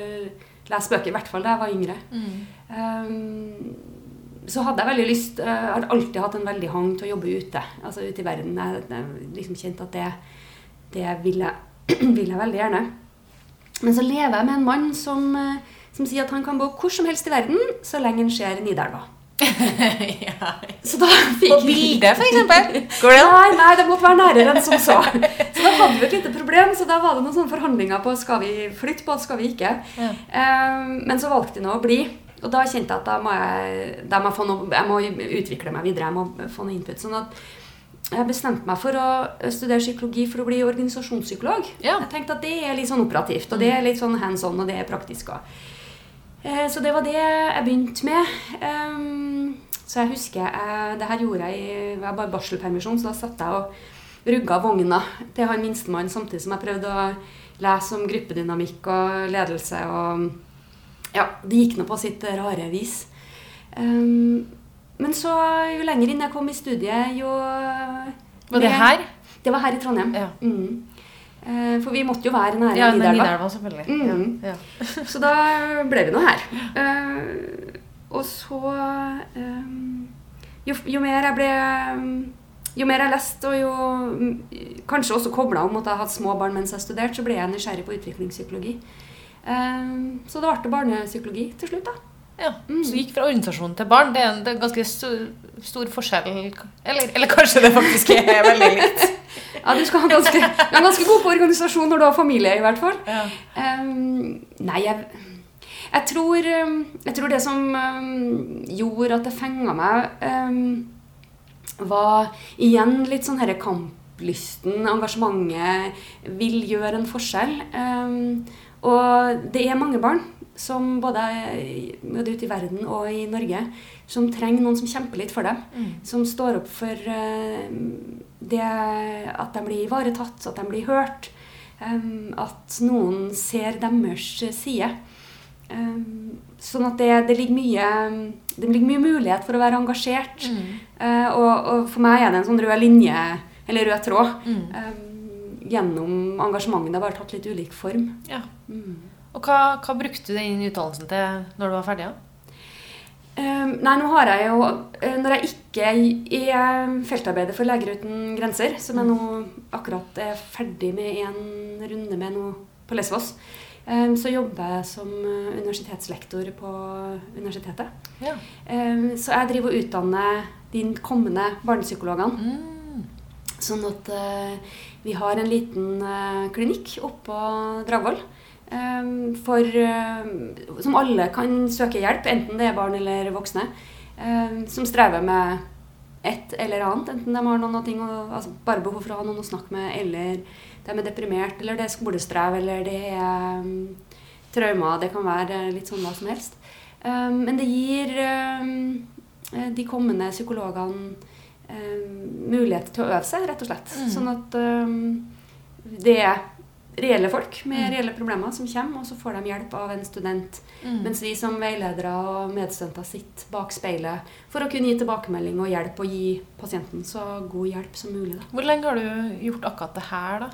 lese bøker. I hvert fall da jeg var yngre.
Mm.
Um, så hadde jeg veldig lyst eh, Jeg har alltid hatt en veldig hang til å jobbe ute. Altså ute i verden. Jeg, jeg liksom kjente at det, det vil, jeg, vil jeg veldig gjerne. Men så lever jeg med en mann som, eh, som sier at han kan bo hvor som helst i verden så lenge han ser Nidelva.
ja.
Så da fikk
På bildet, eksempel. Går det an?
Nei, nei, det måtte være nærere enn som så. Så da hadde vi et lite problem. Så da var det noen sånne forhandlinger på skal vi flytte på, skal vi ikke.
Ja.
Um, men så valgte de nå å bli. Og da kjente jeg at da må jeg, da må jeg, få noe, jeg må utvikle meg videre. Jeg må få noe input. Sånn at jeg bestemte meg for å studere psykologi for å bli organisasjonspsykolog.
Ja.
Jeg tenkte at det er litt sånn operativt, og det er litt sånn hands on, og det er praktisk også. Eh, Så det var det jeg begynte med. Ehm, Så jeg husker jeg, Det her gjorde jeg i jeg var bare barselpermisjon, så da satt jeg og rugga vogna til han minstemann samtidig som jeg prøvde å lese om gruppedynamikk og ledelse og Ja, det gikk nå på sitt rare vis. Um, men så, jo lenger inn jeg kom i studiet, jo
Var det her?
Det var her i Trondheim.
Ja.
Mm. Uh, For vi måtte jo være nære
Ja,
Nidelva.
Selvfølgelig.
Mm.
Ja. Ja.
Så da ble vi nå her. Uh, og så um, jo, jo mer jeg ble Jo mer jeg leste, og jo kanskje også kobla om at jeg hadde små barn mens jeg studerte, så ble jeg nysgjerrig på utviklingspsykologi. Eh, så det ble barnepsykologi til slutt, da.
Ja,
Mm.
Så du gikk fra organisasjon til barn. Det er en, det er en ganske stor, stor forskjell. Eller, eller kanskje det faktisk er veldig likt.
Ja, du skal ha ganske, du er ganske god på organisasjon når du har familie, i hvert fall.
Ja.
Um, nei, jeg, jeg, tror, ehm, jeg tror det som um, gjorde at det fenga meg, um, var igjen litt sånn herre kamplysten, engasjementet, vil gjøre en forskjell. Ehm, og det er mange barn som både, både ute i verden og i Norge som trenger noen som kjemper litt for dem.
Mm.
Som står opp for eh, det at de blir ivaretatt, at de blir hørt. at noen ser deres side. Sånn at det, det, ligger mye, det ligger mye mulighet for å være engasjert.
Mm.
Eh, og, og for meg er det en sånn rød linje, eller rød tråd,
Mm.
Gjennom engasjementet. Det har bare tatt litt ulik form.
Ja.
Mm.
Og hva, hva brukte du den utdannelsen til når du var ferdig? da?
Um, nei, nå har jeg jo eh, Når jeg ikke er feltarbeider for Leger uten grenser, som jeg nå akkurat er ferdig med en runde med nå på Lesvos, um, så jobber jeg som eh, universitetslektor på universitetet.
Ja.
Um, så jeg driver og utdanner de kommende barnepsykologene.
Mm.
Sånn at eh, vi har en liten eh, klinikk oppå Dragvoll. eh, for, som alle kan søke hjelp, enten det er barn eller voksne. som strever med et eller annet. Enten de har noen ting altså bare behov for å ha noen å snakke med, eller de er deprimert, eller det er skolestrev, eller det er um, traumer. Det kan være litt sånn hva som helst. Men det gir de kommende psykologene mulighet til å øve seg, rett og slett.
Mm.
Sånn at eh, det er reelle folk med
Mm.
reelle problemer som kommer, og så får de hjelp av en student.
Mm.
Mens vi som veiledere og medstudenter sitter bak speilet for å kunne gi tilbakemelding og hjelp, og gi pasienten så god hjelp som mulig. Da.
Hvor lenge har du gjort akkurat det her, da?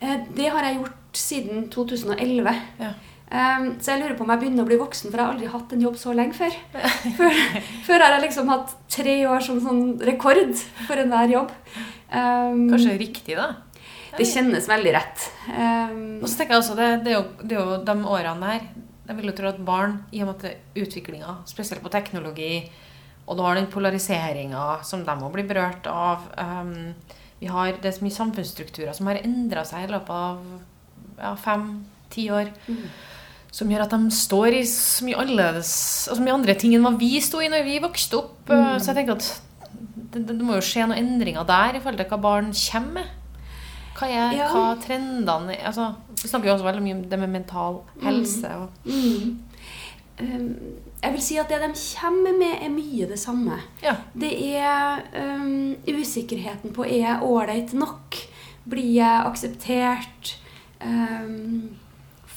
Eh, Det har jeg gjort siden 2011.
Ja.
Um, så jeg lurer på om jeg begynner å bli voksen, for jeg har aldri hatt en jobb så lenge før. Før, før har jeg liksom hatt tre år som sånn rekord for enhver jobb. Um,
Kanskje riktig, da?
Det kjennes veldig rett. Um,
Og så tenker jeg også, det, det, er jo, det er jo de årene der Jeg vil jo tro at barn, i og med at utviklinga, spesielt på teknologi, og du har den polariseringa som de må bli berørt av Vi har det er så mye samfunnsstrukturer som har endra seg i løpet av ja, fem-ti år.
Mm.
Som gjør at de står i så mye annerledes altså mye andre ting enn hva vi sto i når vi vokste opp.
Mm.
Så jeg tenker at det, det, må jo skje noen endringer der i forhold til hva barn kommer med. Hva er
Ja.
hva trendene er? altså, Vi snakker jo også veldig mye om det med mental helse. Og,
Mm. Um, jeg vil si at det de kommer med, er mye det samme.
ja.
Det er um, usikkerheten på er jeg ålreit nok? Blir jeg akseptert? Um,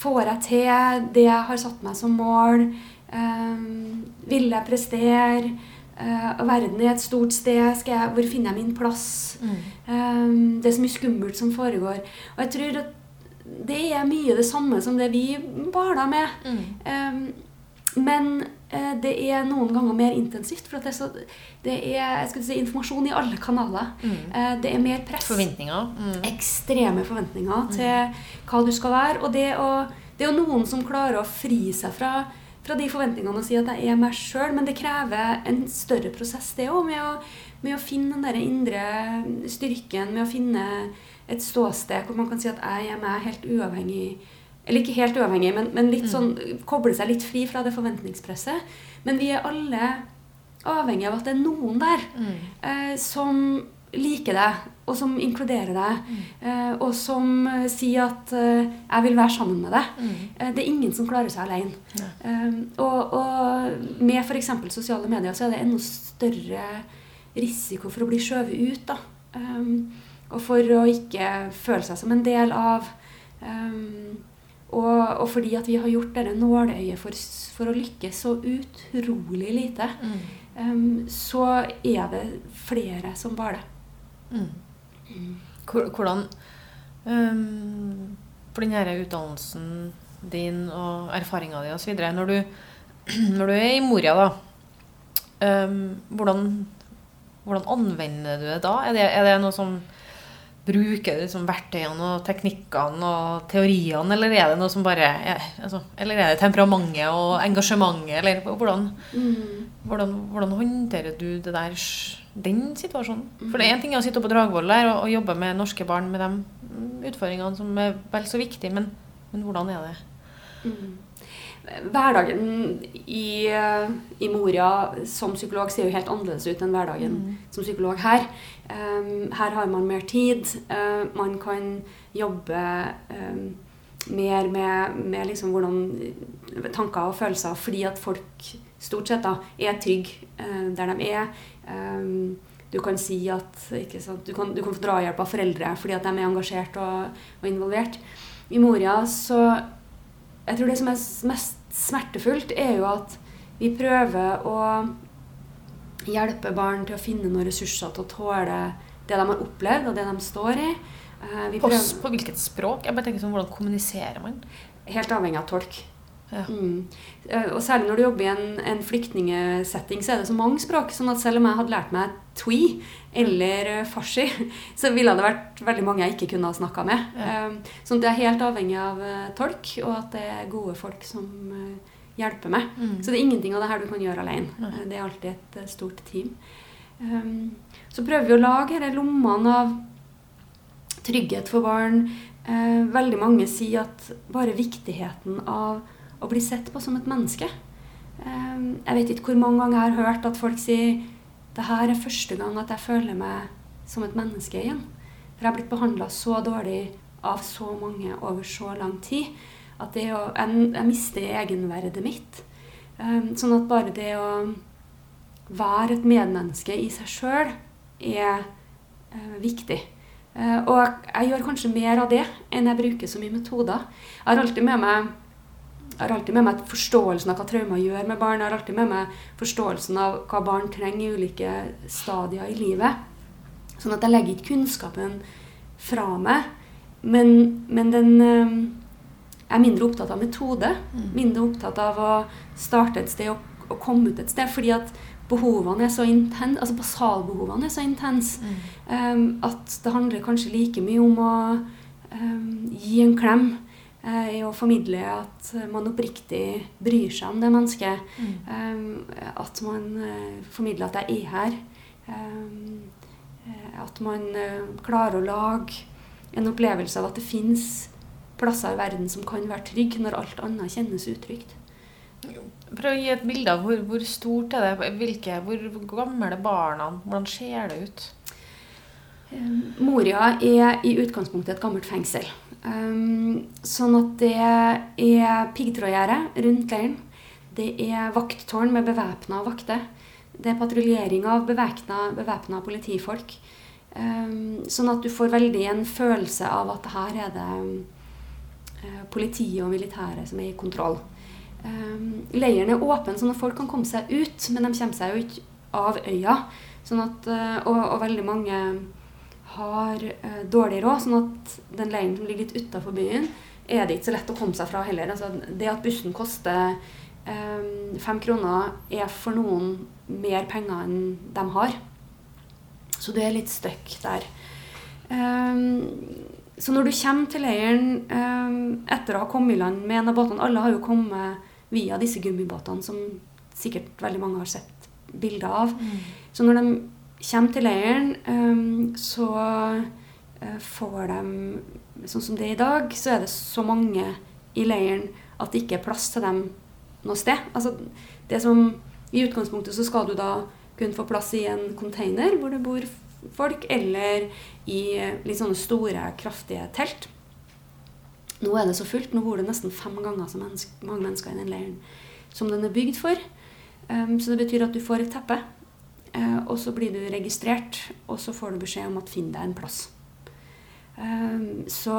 får jeg til det jeg har satt meg som mål? Um, vil jeg prestere? Uh, verden er et stort sted. Skal jeg, hvor finner jeg min plass?
Mm.
Um, det er så mye skummelt som foregår. Og jeg tror at det er mye det samme som det vi baler med.
Mm.
Um, men det er noen ganger mer intensivt. For det er, så, det er si, informasjon i alle kanaler.
Mm.
Eh, det er mer press.
Forventninger. Mm.
Ekstreme forventninger til hva du skal være. Og det, å, det er jo noen som klarer å fri seg fra, fra de forventningene og si at jeg er meg sjøl, men det krever en større prosess, det òg, med, med å finne den der indre styrken, med å finne et ståsted hvor man kan si at jeg er meg helt uavhengig Eller ikke helt uavhengig, men, men litt sånn, koble seg litt fri fra det forventningspresset. Men vi er alle avhengig av at det er noen der
Mm.
eh, som liker deg, og som inkluderer deg, eh, og som eh, sier at eh, 'jeg vil være sammen med deg'.
Mm.
Eh, det er ingen som klarer seg alene. Um, og, og med f.eks. sosiale medier så er det enda større risiko for å bli skjøvet ut. da. Og for å ikke føle seg som en del av. Um, Og, og fordi at vi har gjort dette nåløyet for, for å lykkes så utrolig lite, um, så er det flere som bare det.
Mm. Hvordan um, For den denne utdannelsen din og erfaringa di osv. Når, du, når du er i Moria, da um, hvordan, hvordan, anvender du det da? Er det, er det noe som Bruker du liksom verktøyene og teknikkene og teoriene, eller er det noe som bare er, altså, Eller er det temperamentet og engasjementet, eller hvordan, mm. hvordan, hvordan håndterer du det der, den situasjonen? For det er én ting å sitte på Dragvoll der og, og, jobbe med norske barn med de utfordringene som er vel så viktige, men, men hvordan er det?
Mm hverdagen i, i, Moria som psykolog ser jo helt annerledes ut enn hverdagen mm. som psykolog her. Her har man mer tid. Uh, man kan jobbe mer med, med liksom hvordan tanker og følelser fordi at folk stort sett da, er trygge uh, der de er. Du kan si at sant, du, kan, du, kan, få drahjelp av foreldre fordi at de er engasjert og, og involvert. I Moria så jeg tror det som er mest smertefullt, er jo at vi prøver å hjelpe barn til å finne noen ressurser til å tåle det de har opplevd, og det de står i.
Eh, på, på, hvilket språk? Jeg bare tenker sånn, Hvordan kommuniserer man?
Helt avhengig av tolk. Ja. Mm. Eh, og særlig når du jobber i en, en flyktningesetting, så er det så mange språk. sånn at selv om jeg hadde lært meg twi eller uh, farsi, så ville det vært veldig mange jeg ikke kunne ha snakka med. Ja. Sånn at det er helt avhengig av tolk, og at det er gode folk som uh, hjelper meg. Mm. Så det er ingenting av det her du kan gjøre alene. Nei. Det er alltid et stort team. Um, så prøver vi å lage disse lommene av trygghet for barn. veldig mange sier at bare viktigheten av å bli sett på som et menneske. um, jeg vet ikke hvor mange ganger jeg har hørt at folk sier det her er første gang at jeg føler meg som et menneske igjen. For jeg har blitt behandla så dårlig av så mange over så lang tid at det å, jeg, jeg mister egenverdet mitt. Um, sånn at bare det å være et medmenneske i seg sjøl er uh, viktig. Uh, og jeg, gjør kanskje mer av det enn jeg bruker så mye metoder. Jeg har alltid med meg jeg har alltid med meg forståelsen av hva traumer gjør med barn. Jeg har alltid med meg forståelsen av hva barn trenger i ulike stadier i livet. Sånn at jeg legger ikke kunnskapen fra meg. Men, men den eh, Jeg er mindre opptatt av metode. Mindre opptatt av å starte et sted og, og komme ut et sted. Fordi at behovene er så intense, altså basalbehovene er så intense mm. um, at det handler kanskje like mye om å um, gi en klem Eh, i å formidle at man oppriktig bryr seg om det mennesket. Mm. Um, at man uh, formidler at jeg er her. Um, at man klarer å lage en opplevelse av at det fins plasser i verden som kan være trygge når alt annet kjennes utrygt.
Prøv å gi et bilde av hvor, hvor stort er det Hvilke, Hvor gamle er barna? Hvordan ser det ut?
Moria er i utgangspunktet et gammelt fengsel. Um, sånn at det er piggtrådgjerde rundt leiren. Det er vakttårn med bevæpna vakter. Det er patruljering av bevæpna politifolk. Um, sånn at du får veldig en følelse av at her er det politiet og militæret som er i kontroll. Um, leiren er åpen, sånn at folk kan komme seg ut, men de kommer seg jo ikke av øya. Sånn at, uh, og, og veldig mange har eh, dårlig råd, sånn at den leiren som ligger litt utafor byen, er det ikke så lett å komme seg fra heller. Altså, det at bussen koster eh, fem kroner, er for noen mer penger enn de har. Så du er litt stuck der. Um, så når du kommer til leiren um, etter å ha kommet i land med en av båtene Alle har jo kommet via disse gummibåtene som sikkert veldig mange har sett bilder av. Mm. Så når de kommer til leiren, um, så uh, får de Sånn som det er i dag, så er det så mange i leiren at det ikke er plass til dem noe sted. Altså, det som I utgangspunktet så skal du da kunne få plass i en container hvor det bor folk, eller i litt sånne store, kraftige telt. Nå er det så fullt. Nå bor det nesten fem ganger så menneske, mange mennesker i den leiren som den er bygd for. Um, så det betyr at du får et teppe uh, og så blir du registrert, og så får du beskjed om at finn deg en plass. Um, så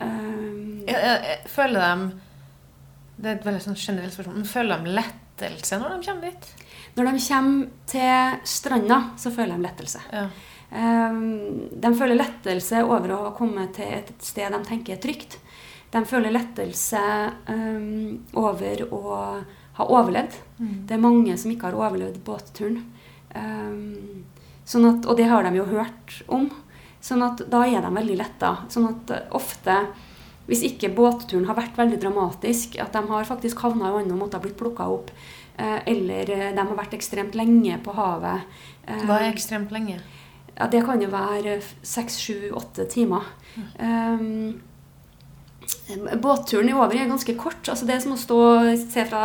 um,
Jeg, jeg, jeg føler dem Det er et veldig sånn generelt spørsmål, men føler de lettelse når de kommer dit?
Når de kommer til stranda, så føler de lettelse.
Ja.
Um, de føler lettelse over å ha kommet til et sted de tenker er trygt. De føler lettelse um, over å ha overlevd.
Mm.
Det er mange som ikke har overlevd båtturen. Um, sånn at, og det har de jo hørt om. Sånn at da er de veldig letta. Sånn at uh, ofte, hvis ikke båtturen har vært veldig dramatisk, at de har faktisk havna i vannet og måtte ha blitt plukka opp, uh, eller uh, de har vært ekstremt lenge på havet
Hva er ekstremt lenge?
Ja, det kan jo være seks, sju, åtte timer. Um, båtturen i over er ganske kort. altså Det er som å stå, se fra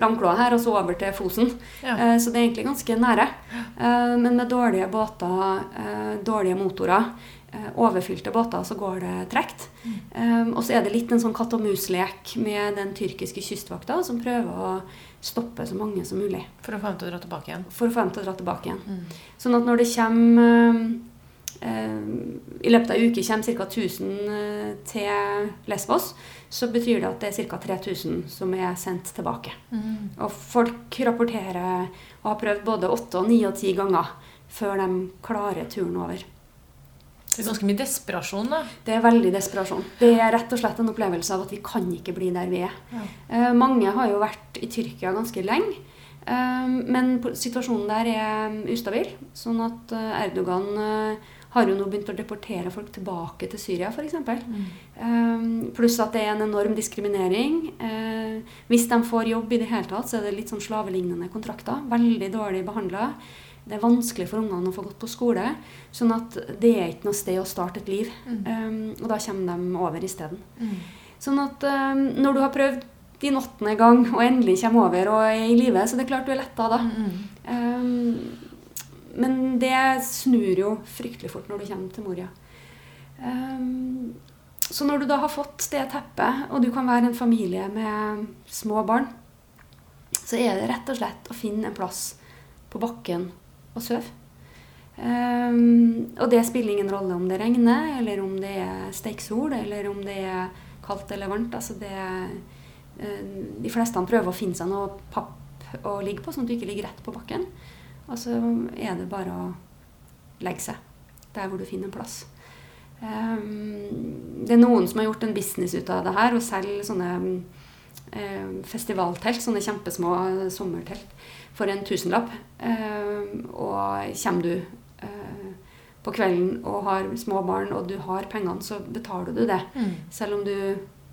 Ramkloa her og så over til Fosen.
Ja.
Uh, så det er egentlig ganske nære. Uh, men med dårlige båter, uh, dårlige motorer, overfylte båter, så går det tregt. Um, og så er det litt en sånn katt og mus-lek med den tyrkiske kystvakta som prøver å stoppe så mange som mulig
For å få dem til å dra tilbake igjen.
for å få dem til å dra tilbake igjen.
Mm.
Sånn at når det kommer eh, I løpet av ei uke kommer ca. 1000 eh, til Lesvos, så betyr det at det er ca. 3000 som er sendt tilbake.
Mm.
Og folk rapporterer og har prøvd både åtte og ni og ti ganger før de klarer turen over.
Det er ganske mye desperasjon, da.
Det er veldig desperasjon. Det er rett og slett en opplevelse av at vi kan ikke bli der vi er.
Ja.
Uh, mange har jo vært i Tyrkia ganske lenge. Uh, men situasjonen der er ustabil. Sånn at eh, Erdogan uh, har jo nå begynt å deportere folk tilbake til Syria, f.eks. Um, pluss at det er en enorm diskriminering. Hvis de får jobb i det hele tatt, så er det litt sånn slavelignende kontrakter. Veldig dårlig behandla. Det er vanskelig for ungene å få gått på skole. Sånn at det er ikke noe sted å starte et liv. Um, og da kommer de over isteden.
Mm.
Sånn at um, når du har prøvd din åttende gang og endelig kommer over og er i live, så det er klart du er letta da.
Mm.
Um, men det snur jo fryktelig fort når du kommer til Moria. Um, så når du da har fått det teppet, og du kan være en familie med små barn, så er det rett og slett å finne en plass på bakken og sove. Um, og det spiller ingen rolle om det regner, eller om det er steiksol, eller om det er kaldt eller varmt. Altså det, eh, de fleste prøver å finne seg noe papp å ligge på, sånn at du ikke ligger rett på bakken. Og så er det bare å legge seg der hvor du finner en plass. Um, det er noen som har gjort en business ut av det her og selger sånne um, festivaltelt, sånne kjempesmå sommertelt, for en tusenlapp. Um, og kommer du uh, på kvelden og har små barn og du har pengene, så betaler du det.
Mm.
Selv om du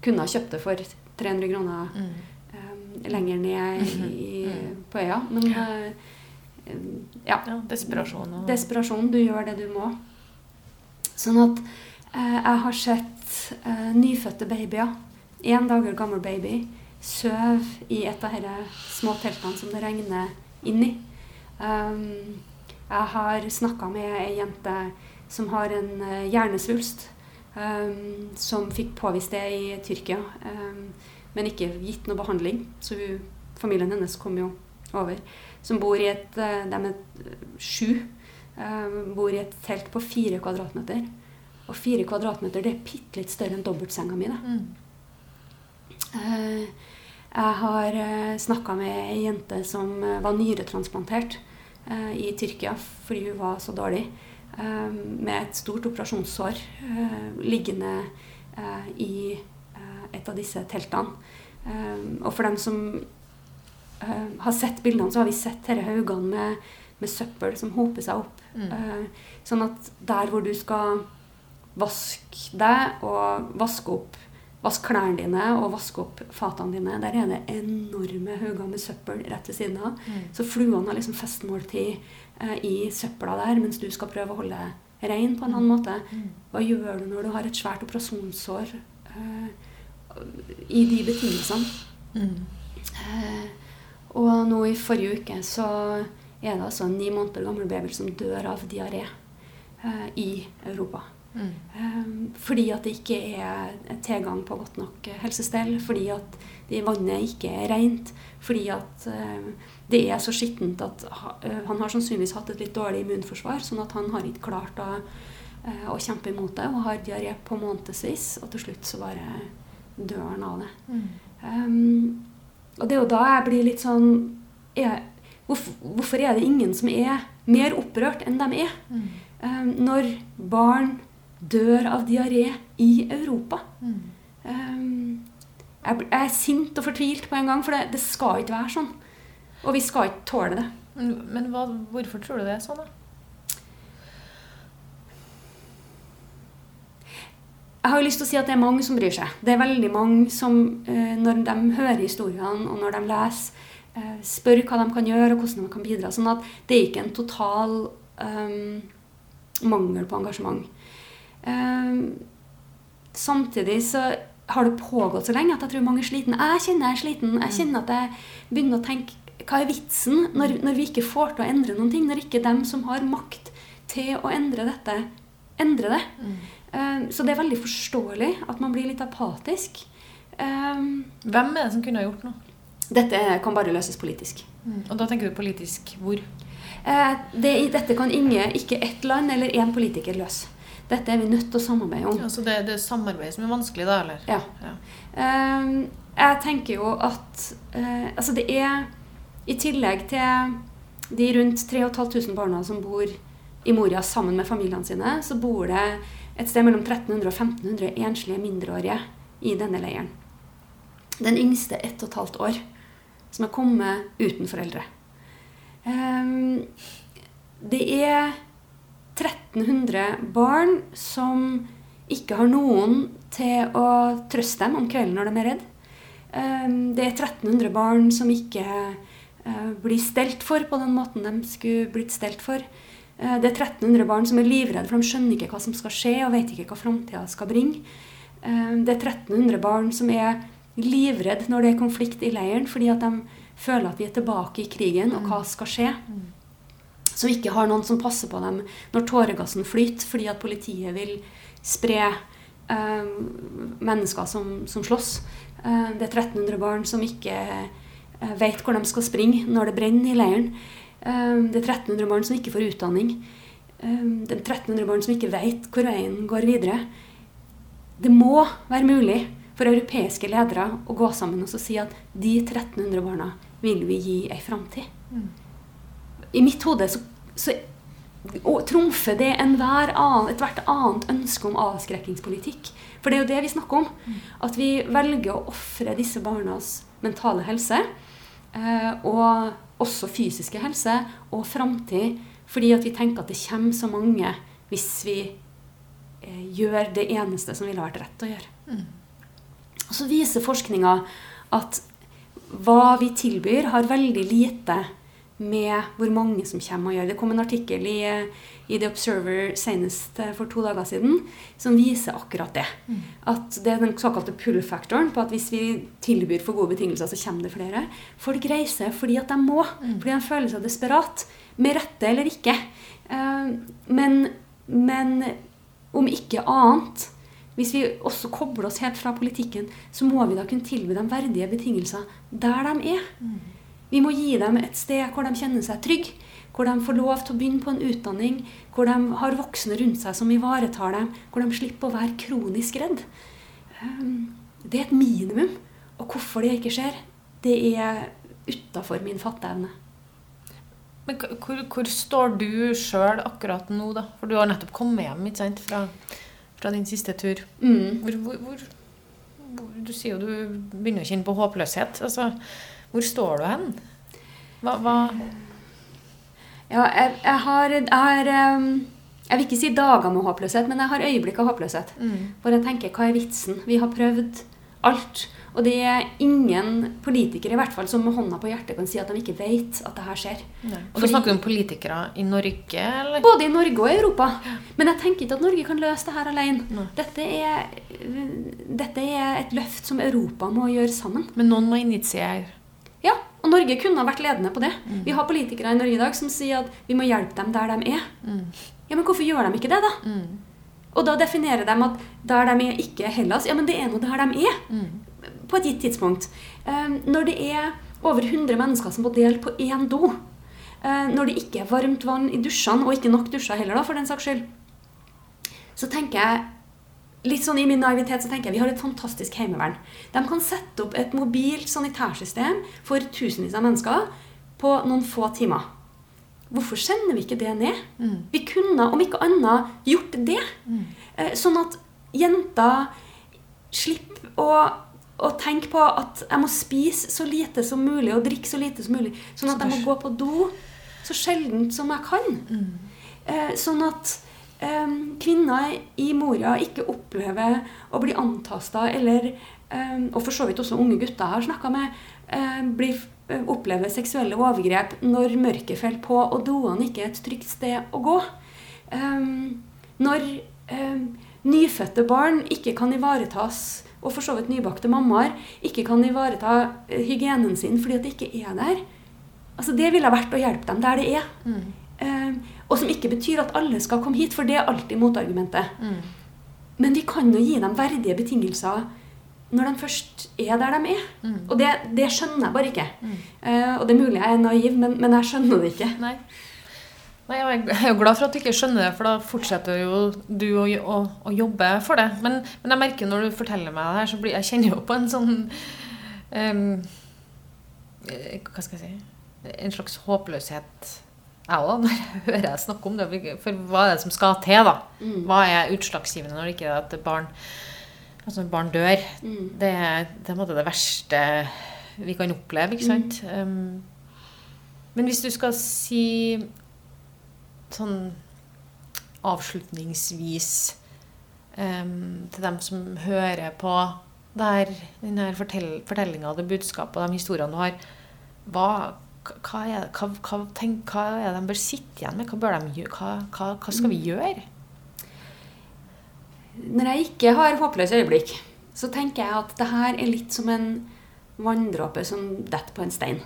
kunne ha kjøpt det for 300 kroner
Mm.
um, lenger ned i, på øya. Men uh, um, ja.
Ja, desperasjon og
Desperasjon. Du gjør det du må. Sånn at eh, jeg har sett eh, nyfødte babyer, én dager gammel baby, søv i et av disse små teltene som det regner inn i. Um, jeg har snakka med ei jente som har en eh, hjernesvulst, um, som fikk påvist det i Tyrkia, um, men ikke gitt noe behandling. Så hun, familien hennes kom jo over. Som bor i et eh, De er sju. eh, bor i et telt på fire kvadratmeter. Og fire kvadratmeter det er bitte litt større enn dobbeltsenga mi.
Mm.
Eh, Jeg har uh, snakka med ei jente som eh, var nyretransplantert eh, i Tyrkia fordi hun var så dårlig. eh, med et stort operasjonssår eh, liggende eh, i eh, et av disse teltene. Eh, og for dem som eh, har sett bildene, så har vi sett disse haugene med, med søppel som hoper seg opp.
Mm.
Eh, sånn at der hvor du skal vaske deg og vaske opp Vaske klærne dine og vaske opp fatene dine. Der er det enorme hauger med søppel rett ved siden av.
Mm.
Så fluene har liksom festmåltid eh, i søpla der, mens du skal prøve å holde deg rein på en annen måte.
Mm.
Hva gjør du når du har et svært operasjonssår eh, i de betingelsene?
Mm.
Eh, og nå i forrige uke så er det altså en ni måneder gammel baby som dør av diaré eh, i Europa.
Mm.
Eh, fordi at det ikke er tilgang på godt nok eh, helsestell, fordi at vannet ikke er rent, fordi at eh, det er så skittent at eh, han har sannsynligvis hatt et litt dårlig immunforsvar, sånn at han har ikke klart å å kjempe imot det og har diaré på månedsvis, og til slutt så bare dør han av det. Um, og det er jo da jeg blir litt sånn er, hvorfor, hvorfor er det ingen som er mer opprørt enn de er? Um, når barn dør av diaré i Europa. Um, jeg, er sint og fortvilt på en gang, for det, det skal ikke være sånn. Og vi skal ikke tåle det.
Men, men hva, hvorfor tror du det er sånn, da?
Jeg har jo lyst til å si at det er mange som bryr seg. Det er veldig mange som, eh, når de hører historiene og når de leser, eh, spør hva de kan gjøre og hvordan de kan bidra. Sånn at det er ikke en total um, mangel på engasjement. Um, samtidig så har det pågått så lenge at jeg tror mange er sliten. Jeg kjenner jeg er sliten. Jeg kjenner at jeg begynner å tenke hva er vitsen når, når vi ikke får til å endre noen ting? Når ikke dem som har makt til å endre dette, endrer det. Um, så det er veldig forståelig at man blir litt apatisk. Um,
Hvem er det som kunne ha gjort noe?
dette kan bare løses politisk.
Og da tenker du politisk hvor?
Uh, det, dette kan ingen, ikke ett land eller én politiker løse. Dette er vi nødt til å samarbeide om.
Altså det, det er samarbeid som er vanskelig, da? eller?
Ja.
Ja.
Um, jeg tenker jo at uh, Altså, det er I tillegg til de rundt 3500 barna som bor i Moria sammen med familiene sine, så bor det et sted mellom 1300 og 1500 enslige mindreårige i denne leiren. Den yngste ett og et halvt år, som er kommet uten foreldre. Um, det er 1300 barn som ikke har noen til å trøste dem om kvelden når de er redd. Um, det er 1300 barn som ikke uh, blir stelt for på den måten de skulle blitt stelt for. Uh, det er 1300 barn som er livredde, for de skjønner ikke hva som skal skje, og vet ikke hva framtida skal bringe. Um, det er 1300 barn som er livredde når det er konflikt i leiren, fordi at de føler at de er tilbake i krigen, og hva skal skje. Som ikke har noen som passer på dem når tåregassen flyter, fordi at politiet vil spre eh, mennesker som, som slåss. Eh, det er 1300 barn som ikke eh, vet hvor de skal springe når det brenner i leiren. Eh, det er 1300 barn som ikke får utdanning. Eh, det er 1300 barn som ikke vet hvor veien går videre. Det må være mulig for europeiske ledere å gå sammen og si at de 1300 barna vil vi gi ei framtid. I mitt hode så, så trumfer det enhver annen, ethvert annet ønske om avskrekkingspolitikk. For det er jo det vi snakker om. At vi velger å ofre disse barnas mentale helse, eh, og også fysiske helse, og framtid, fordi at vi tenker at det kommer så mange hvis vi eh, gjør det eneste som ville vært rett å gjøre. Og så viser forskninga at hva vi tilbyr, har veldig lite med hvor mange som kommer og gjør. Det kom en artikkel i, i The Observer senest eh, for to dager siden som viser akkurat det. At det er den såkalte pull-faktoren på at hvis vi tilbyr for gode betingelser, så kommer det flere. Folk reiser fordi at de må. Fordi de føler seg desperat. Med rette eller ikke. Eh, Men, men om ikke annet hvis vi også kobler oss helt fra politikken, så må vi da kunne tilby dem verdige betingelser der de er. Vi må gi dem et sted hvor de kjenner seg trygge, hvor de får lov til å begynne på en utdanning, hvor de har voksne rundt seg som ivaretar dem, hvor de slipper å være kronisk redd. Um, Det er et minimum. Og hvorfor det ikke skjer, det er utafor min fatteevne.
Men hvor, hvor står du sjøl akkurat nå, da? For du har nettopp kommet hjem ikke sant? Fra, fra din siste tur.
Mm.
Hvor, hvor, hvor, du sier jo du begynner å kjenne på håpløshet. Altså, hvor står du hen? Hva, hva
Ja, jeg, jeg har, jeg har um, Jeg vil ikke si dager med håpløshet, men jeg har øyeblikk av håpløshet. Hvor jeg tenker, hva er vitsen? Vi har prøvd alt. Og det er ingen politikere i hvert fall som med hånda på hjertet kan si at de ikke vet at det her skjer.
Og da
Fordi-
snakker du om politikere i Norge, eller?
Både i Norge og i Europa. Men jeg tenker ikke at Norge kan løse det her alene. Dette er, dette er et løft som Europa må gjøre sammen.
Men noen må initiere.
Og Norge kunne ha vært ledende på det. Vi har politikere i Norge i dag som sier at vi må hjelpe dem der de er. Ja, Men hvorfor gjør de ikke det, da? Og da definerer de at der de er, ikke er Hellas. Ja, men det er nå der de er. På et gitt tidspunkt. Um, når det er over 100 mennesker som må dele på én do, uh, når det ikke er varmt vann i dusjene, og ikke nok dusjer heller, da, for den saks skyld, så tenker jeg Litt sånn I min naivitet så tenker jeg vi har et fantastisk heimevern. De kan sette opp et mobilt sanitærsystem for tusenvis av mennesker på noen få timer. Hvorfor sender vi ikke det ned?
Mm.
Vi kunne, om ikke annet, gjort det. Mm. Sånn at jenter slipper å, å tenke på at jeg må spise så lite som mulig og drikke så lite som mulig. Sånn at jeg må gå på do så sjeldent som jeg kan. Mm. Sånn at eh, kvinner i Moria ikke opplever å bli antasta, eller Og for så vidt også unge gutter har snakka med, blir, opplever seksuelle overgrep når mørket faller på og doene ikke er et trygt sted å gå. Når nyfødte barn ikke kan ivaretas, og for så vidt nybakte mammaer ikke kan ivareta eh, hygienen sin fordi at det ikke er der. Altså Det ville vært å hjelpe dem der det er. Eh, og som ikke betyr at alle skal komme hit, for det er alltid motargumentet. Men vi kan jo gi dem verdige betingelser når de først er der de er. Og det, det skjønner jeg bare ikke. Eh, og det er mulig jeg er naiv, men, men jeg skjønner det ikke.
Nei. Nei, jeg er jo glad for at du ikke skjønner det, for da fortsetter jo du å, å, å jobbe for det. Men, men jeg merker når du forteller meg det her, så blir, jeg kjenner jo på en sånn eh, Hva skal jeg si En slags håpløshet, jeg òg, når jeg hører jeg snakke om det. For hva er det som skal til, da?
Mm.
Hva er utslagsgivende når det ikke er at barn Altså barn dør?
Mm.
Det, er- det er det verste vi kan oppleve, ikke sant? Um, men hvis du skal si sånn avslutningsvis um, til dem som hører på der, denne fortell, fortellinga, det budskapet og de historiene du har, hva, hva, er, hva, hva, tenk, hva er det de bør sitte igjen med? Hva, de, skal vi gjøre?
Når jeg ikke har håpløse øyeblikk, så tenker jeg at det her er litt som en vanndråpe som detter på en stein.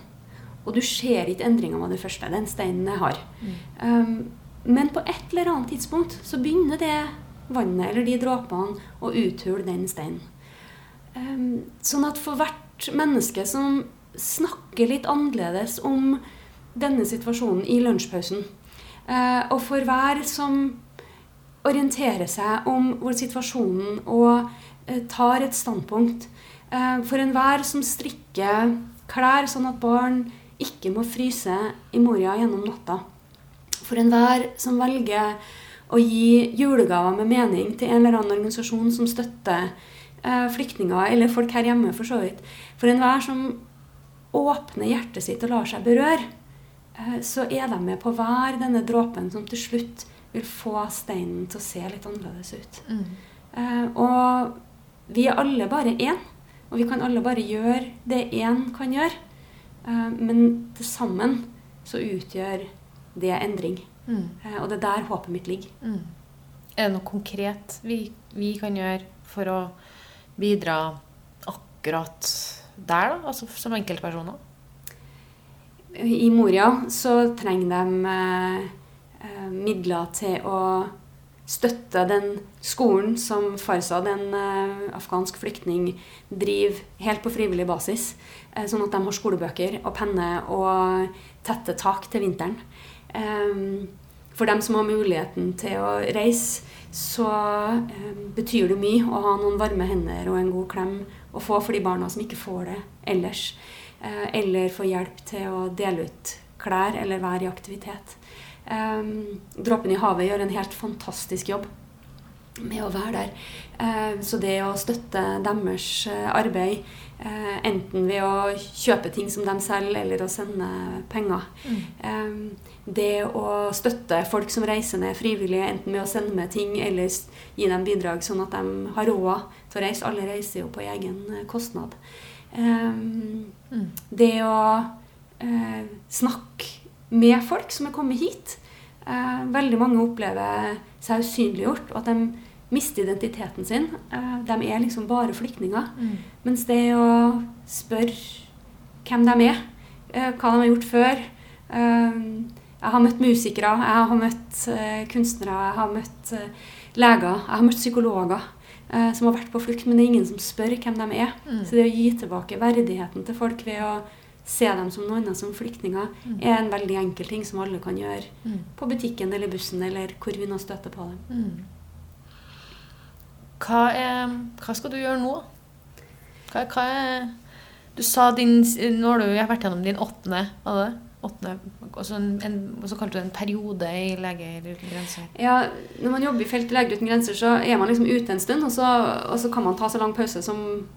Og du ser ikke endringer med det første. Den steinen jeg har. Um, men på et eller annet tidspunkt så begynner det vannet eller de dråpene å uthule den steinen. Um, sånn at for hvert menneske som snakker litt annerledes om denne situasjonen i lunsjpausen, eh, og for hver som orienterer seg om hvor situasjonen og eh, tar et standpunkt. Eh, for enhver som strikker klær sånn at barn ikke må fryse i Moria gjennom natta. For enhver som velger å gi julegaver med mening til en eller annen organisasjon som støtter flyktninger, eller folk her hjemme for så vidt. For enhver som åpner hjertet sitt og lar seg berøre, eh, så er de med på hver denne dråpen som til slutt vil få steinen til å se litt annerledes ut. Mm. og vi er alle bare én, og vi kan alle bare gjøre det én kan gjøre. Eh, men til sammen så utgjør det endring.
Mm.
Eh, og det er der håpet mitt ligger.
Mm. Er det noe konkret vi, vi kan gjøre for å bidra akkurat der, da? Altså som enkeltpersoner?
I Moria så trenger de eh, eh, midler til å støtte den skolen som Farsad, en eh, afghansk flyktning, driver helt på frivillig basis. Eh, sånn at de har skolebøker og penne og tette tak til vinteren. Eh, for dem som har muligheten til å reise, så betyr det mye å ha noen varme hender og en god klem å få for de barna som ikke får det ellers. Eh, eller få hjelp til å dele ut klær eller være i aktivitet. Um, Dråpen i havet gjør en helt fantastisk jobb med å være der. Eh, så det å støtte deres eh, arbeid, eh, enten ved å kjøpe ting som de selger, eller å sende penger mm. Det å støtte folk som reiser ned frivillig, enten med å sende med ting eller gi dem bidrag, sånn at de har råd til å reise. Alle reiser jo på egen kostnad. kostnad. mm. det å uh, snakke med folk som er kommet hit. uh, veldig mange opplever seg usynliggjort, og at de mister identiteten sin. Uh, de er liksom bare flyktninger. Mens det å spørre hvem de er, eh, hva de har gjort før eh, Jeg har møtt musikere, jeg har møtt eh, kunstnere, jeg har møtt eh, leger, jeg har møtt psykologer eh, som har vært på flukt, men det er ingen som spør hvem de er. Så det å gi tilbake verdigheten til folk ved å se dem som noe annet som flyktninger, er en veldig enkel ting som alle kan gjøre på butikken eller bussen eller hvor vi nå støter på dem.
Mm. Hva, er, hva skal du gjøre nå? Hva, hva er Du sa din Nå har du vært gjennom din åttende, var det? Åttende, også en, en, så kalte du det en periode i Leger uten grenser.
Ja, Når man jobber i feltet Leger uten grenser, så er man liksom ute en stund, og så, og så kan man ta så lang pause som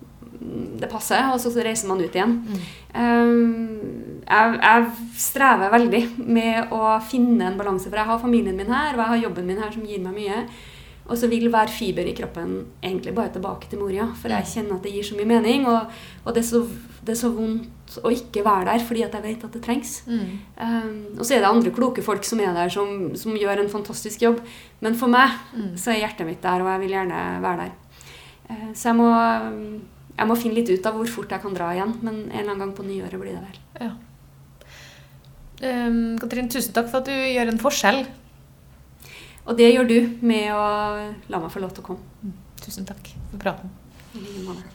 det passer, og så reiser man ut igjen.
Mm.
Um, jeg, jeg, strever veldig med å finne en balanse, for jeg har familien min her, og jeg har jobben min her som gir meg mye. Og så vil hver fiber i kroppen egentlig bare tilbake til Moria, for jeg kjenner at det gir så mye mening. Og, og det, er så, det, er så, vondt å ikke være der, fordi at jeg vet at det trengs.
Mm.
Um, og så er det andre kloke folk som er der, som, som gjør en fantastisk jobb. Men for meg
Mm.
så er hjertet mitt der, og jeg vil gjerne være der. Uh, så jeg må, jeg må finne litt ut av hvor fort jeg kan dra igjen, men en eller annen gang på nyåret blir det vel.
Ja. Um, Katrin, tusen takk for at du gjør en forskjell.
Og det gjør du med å la meg få lov til å komme.
Tusen takk for praten.
I like måte.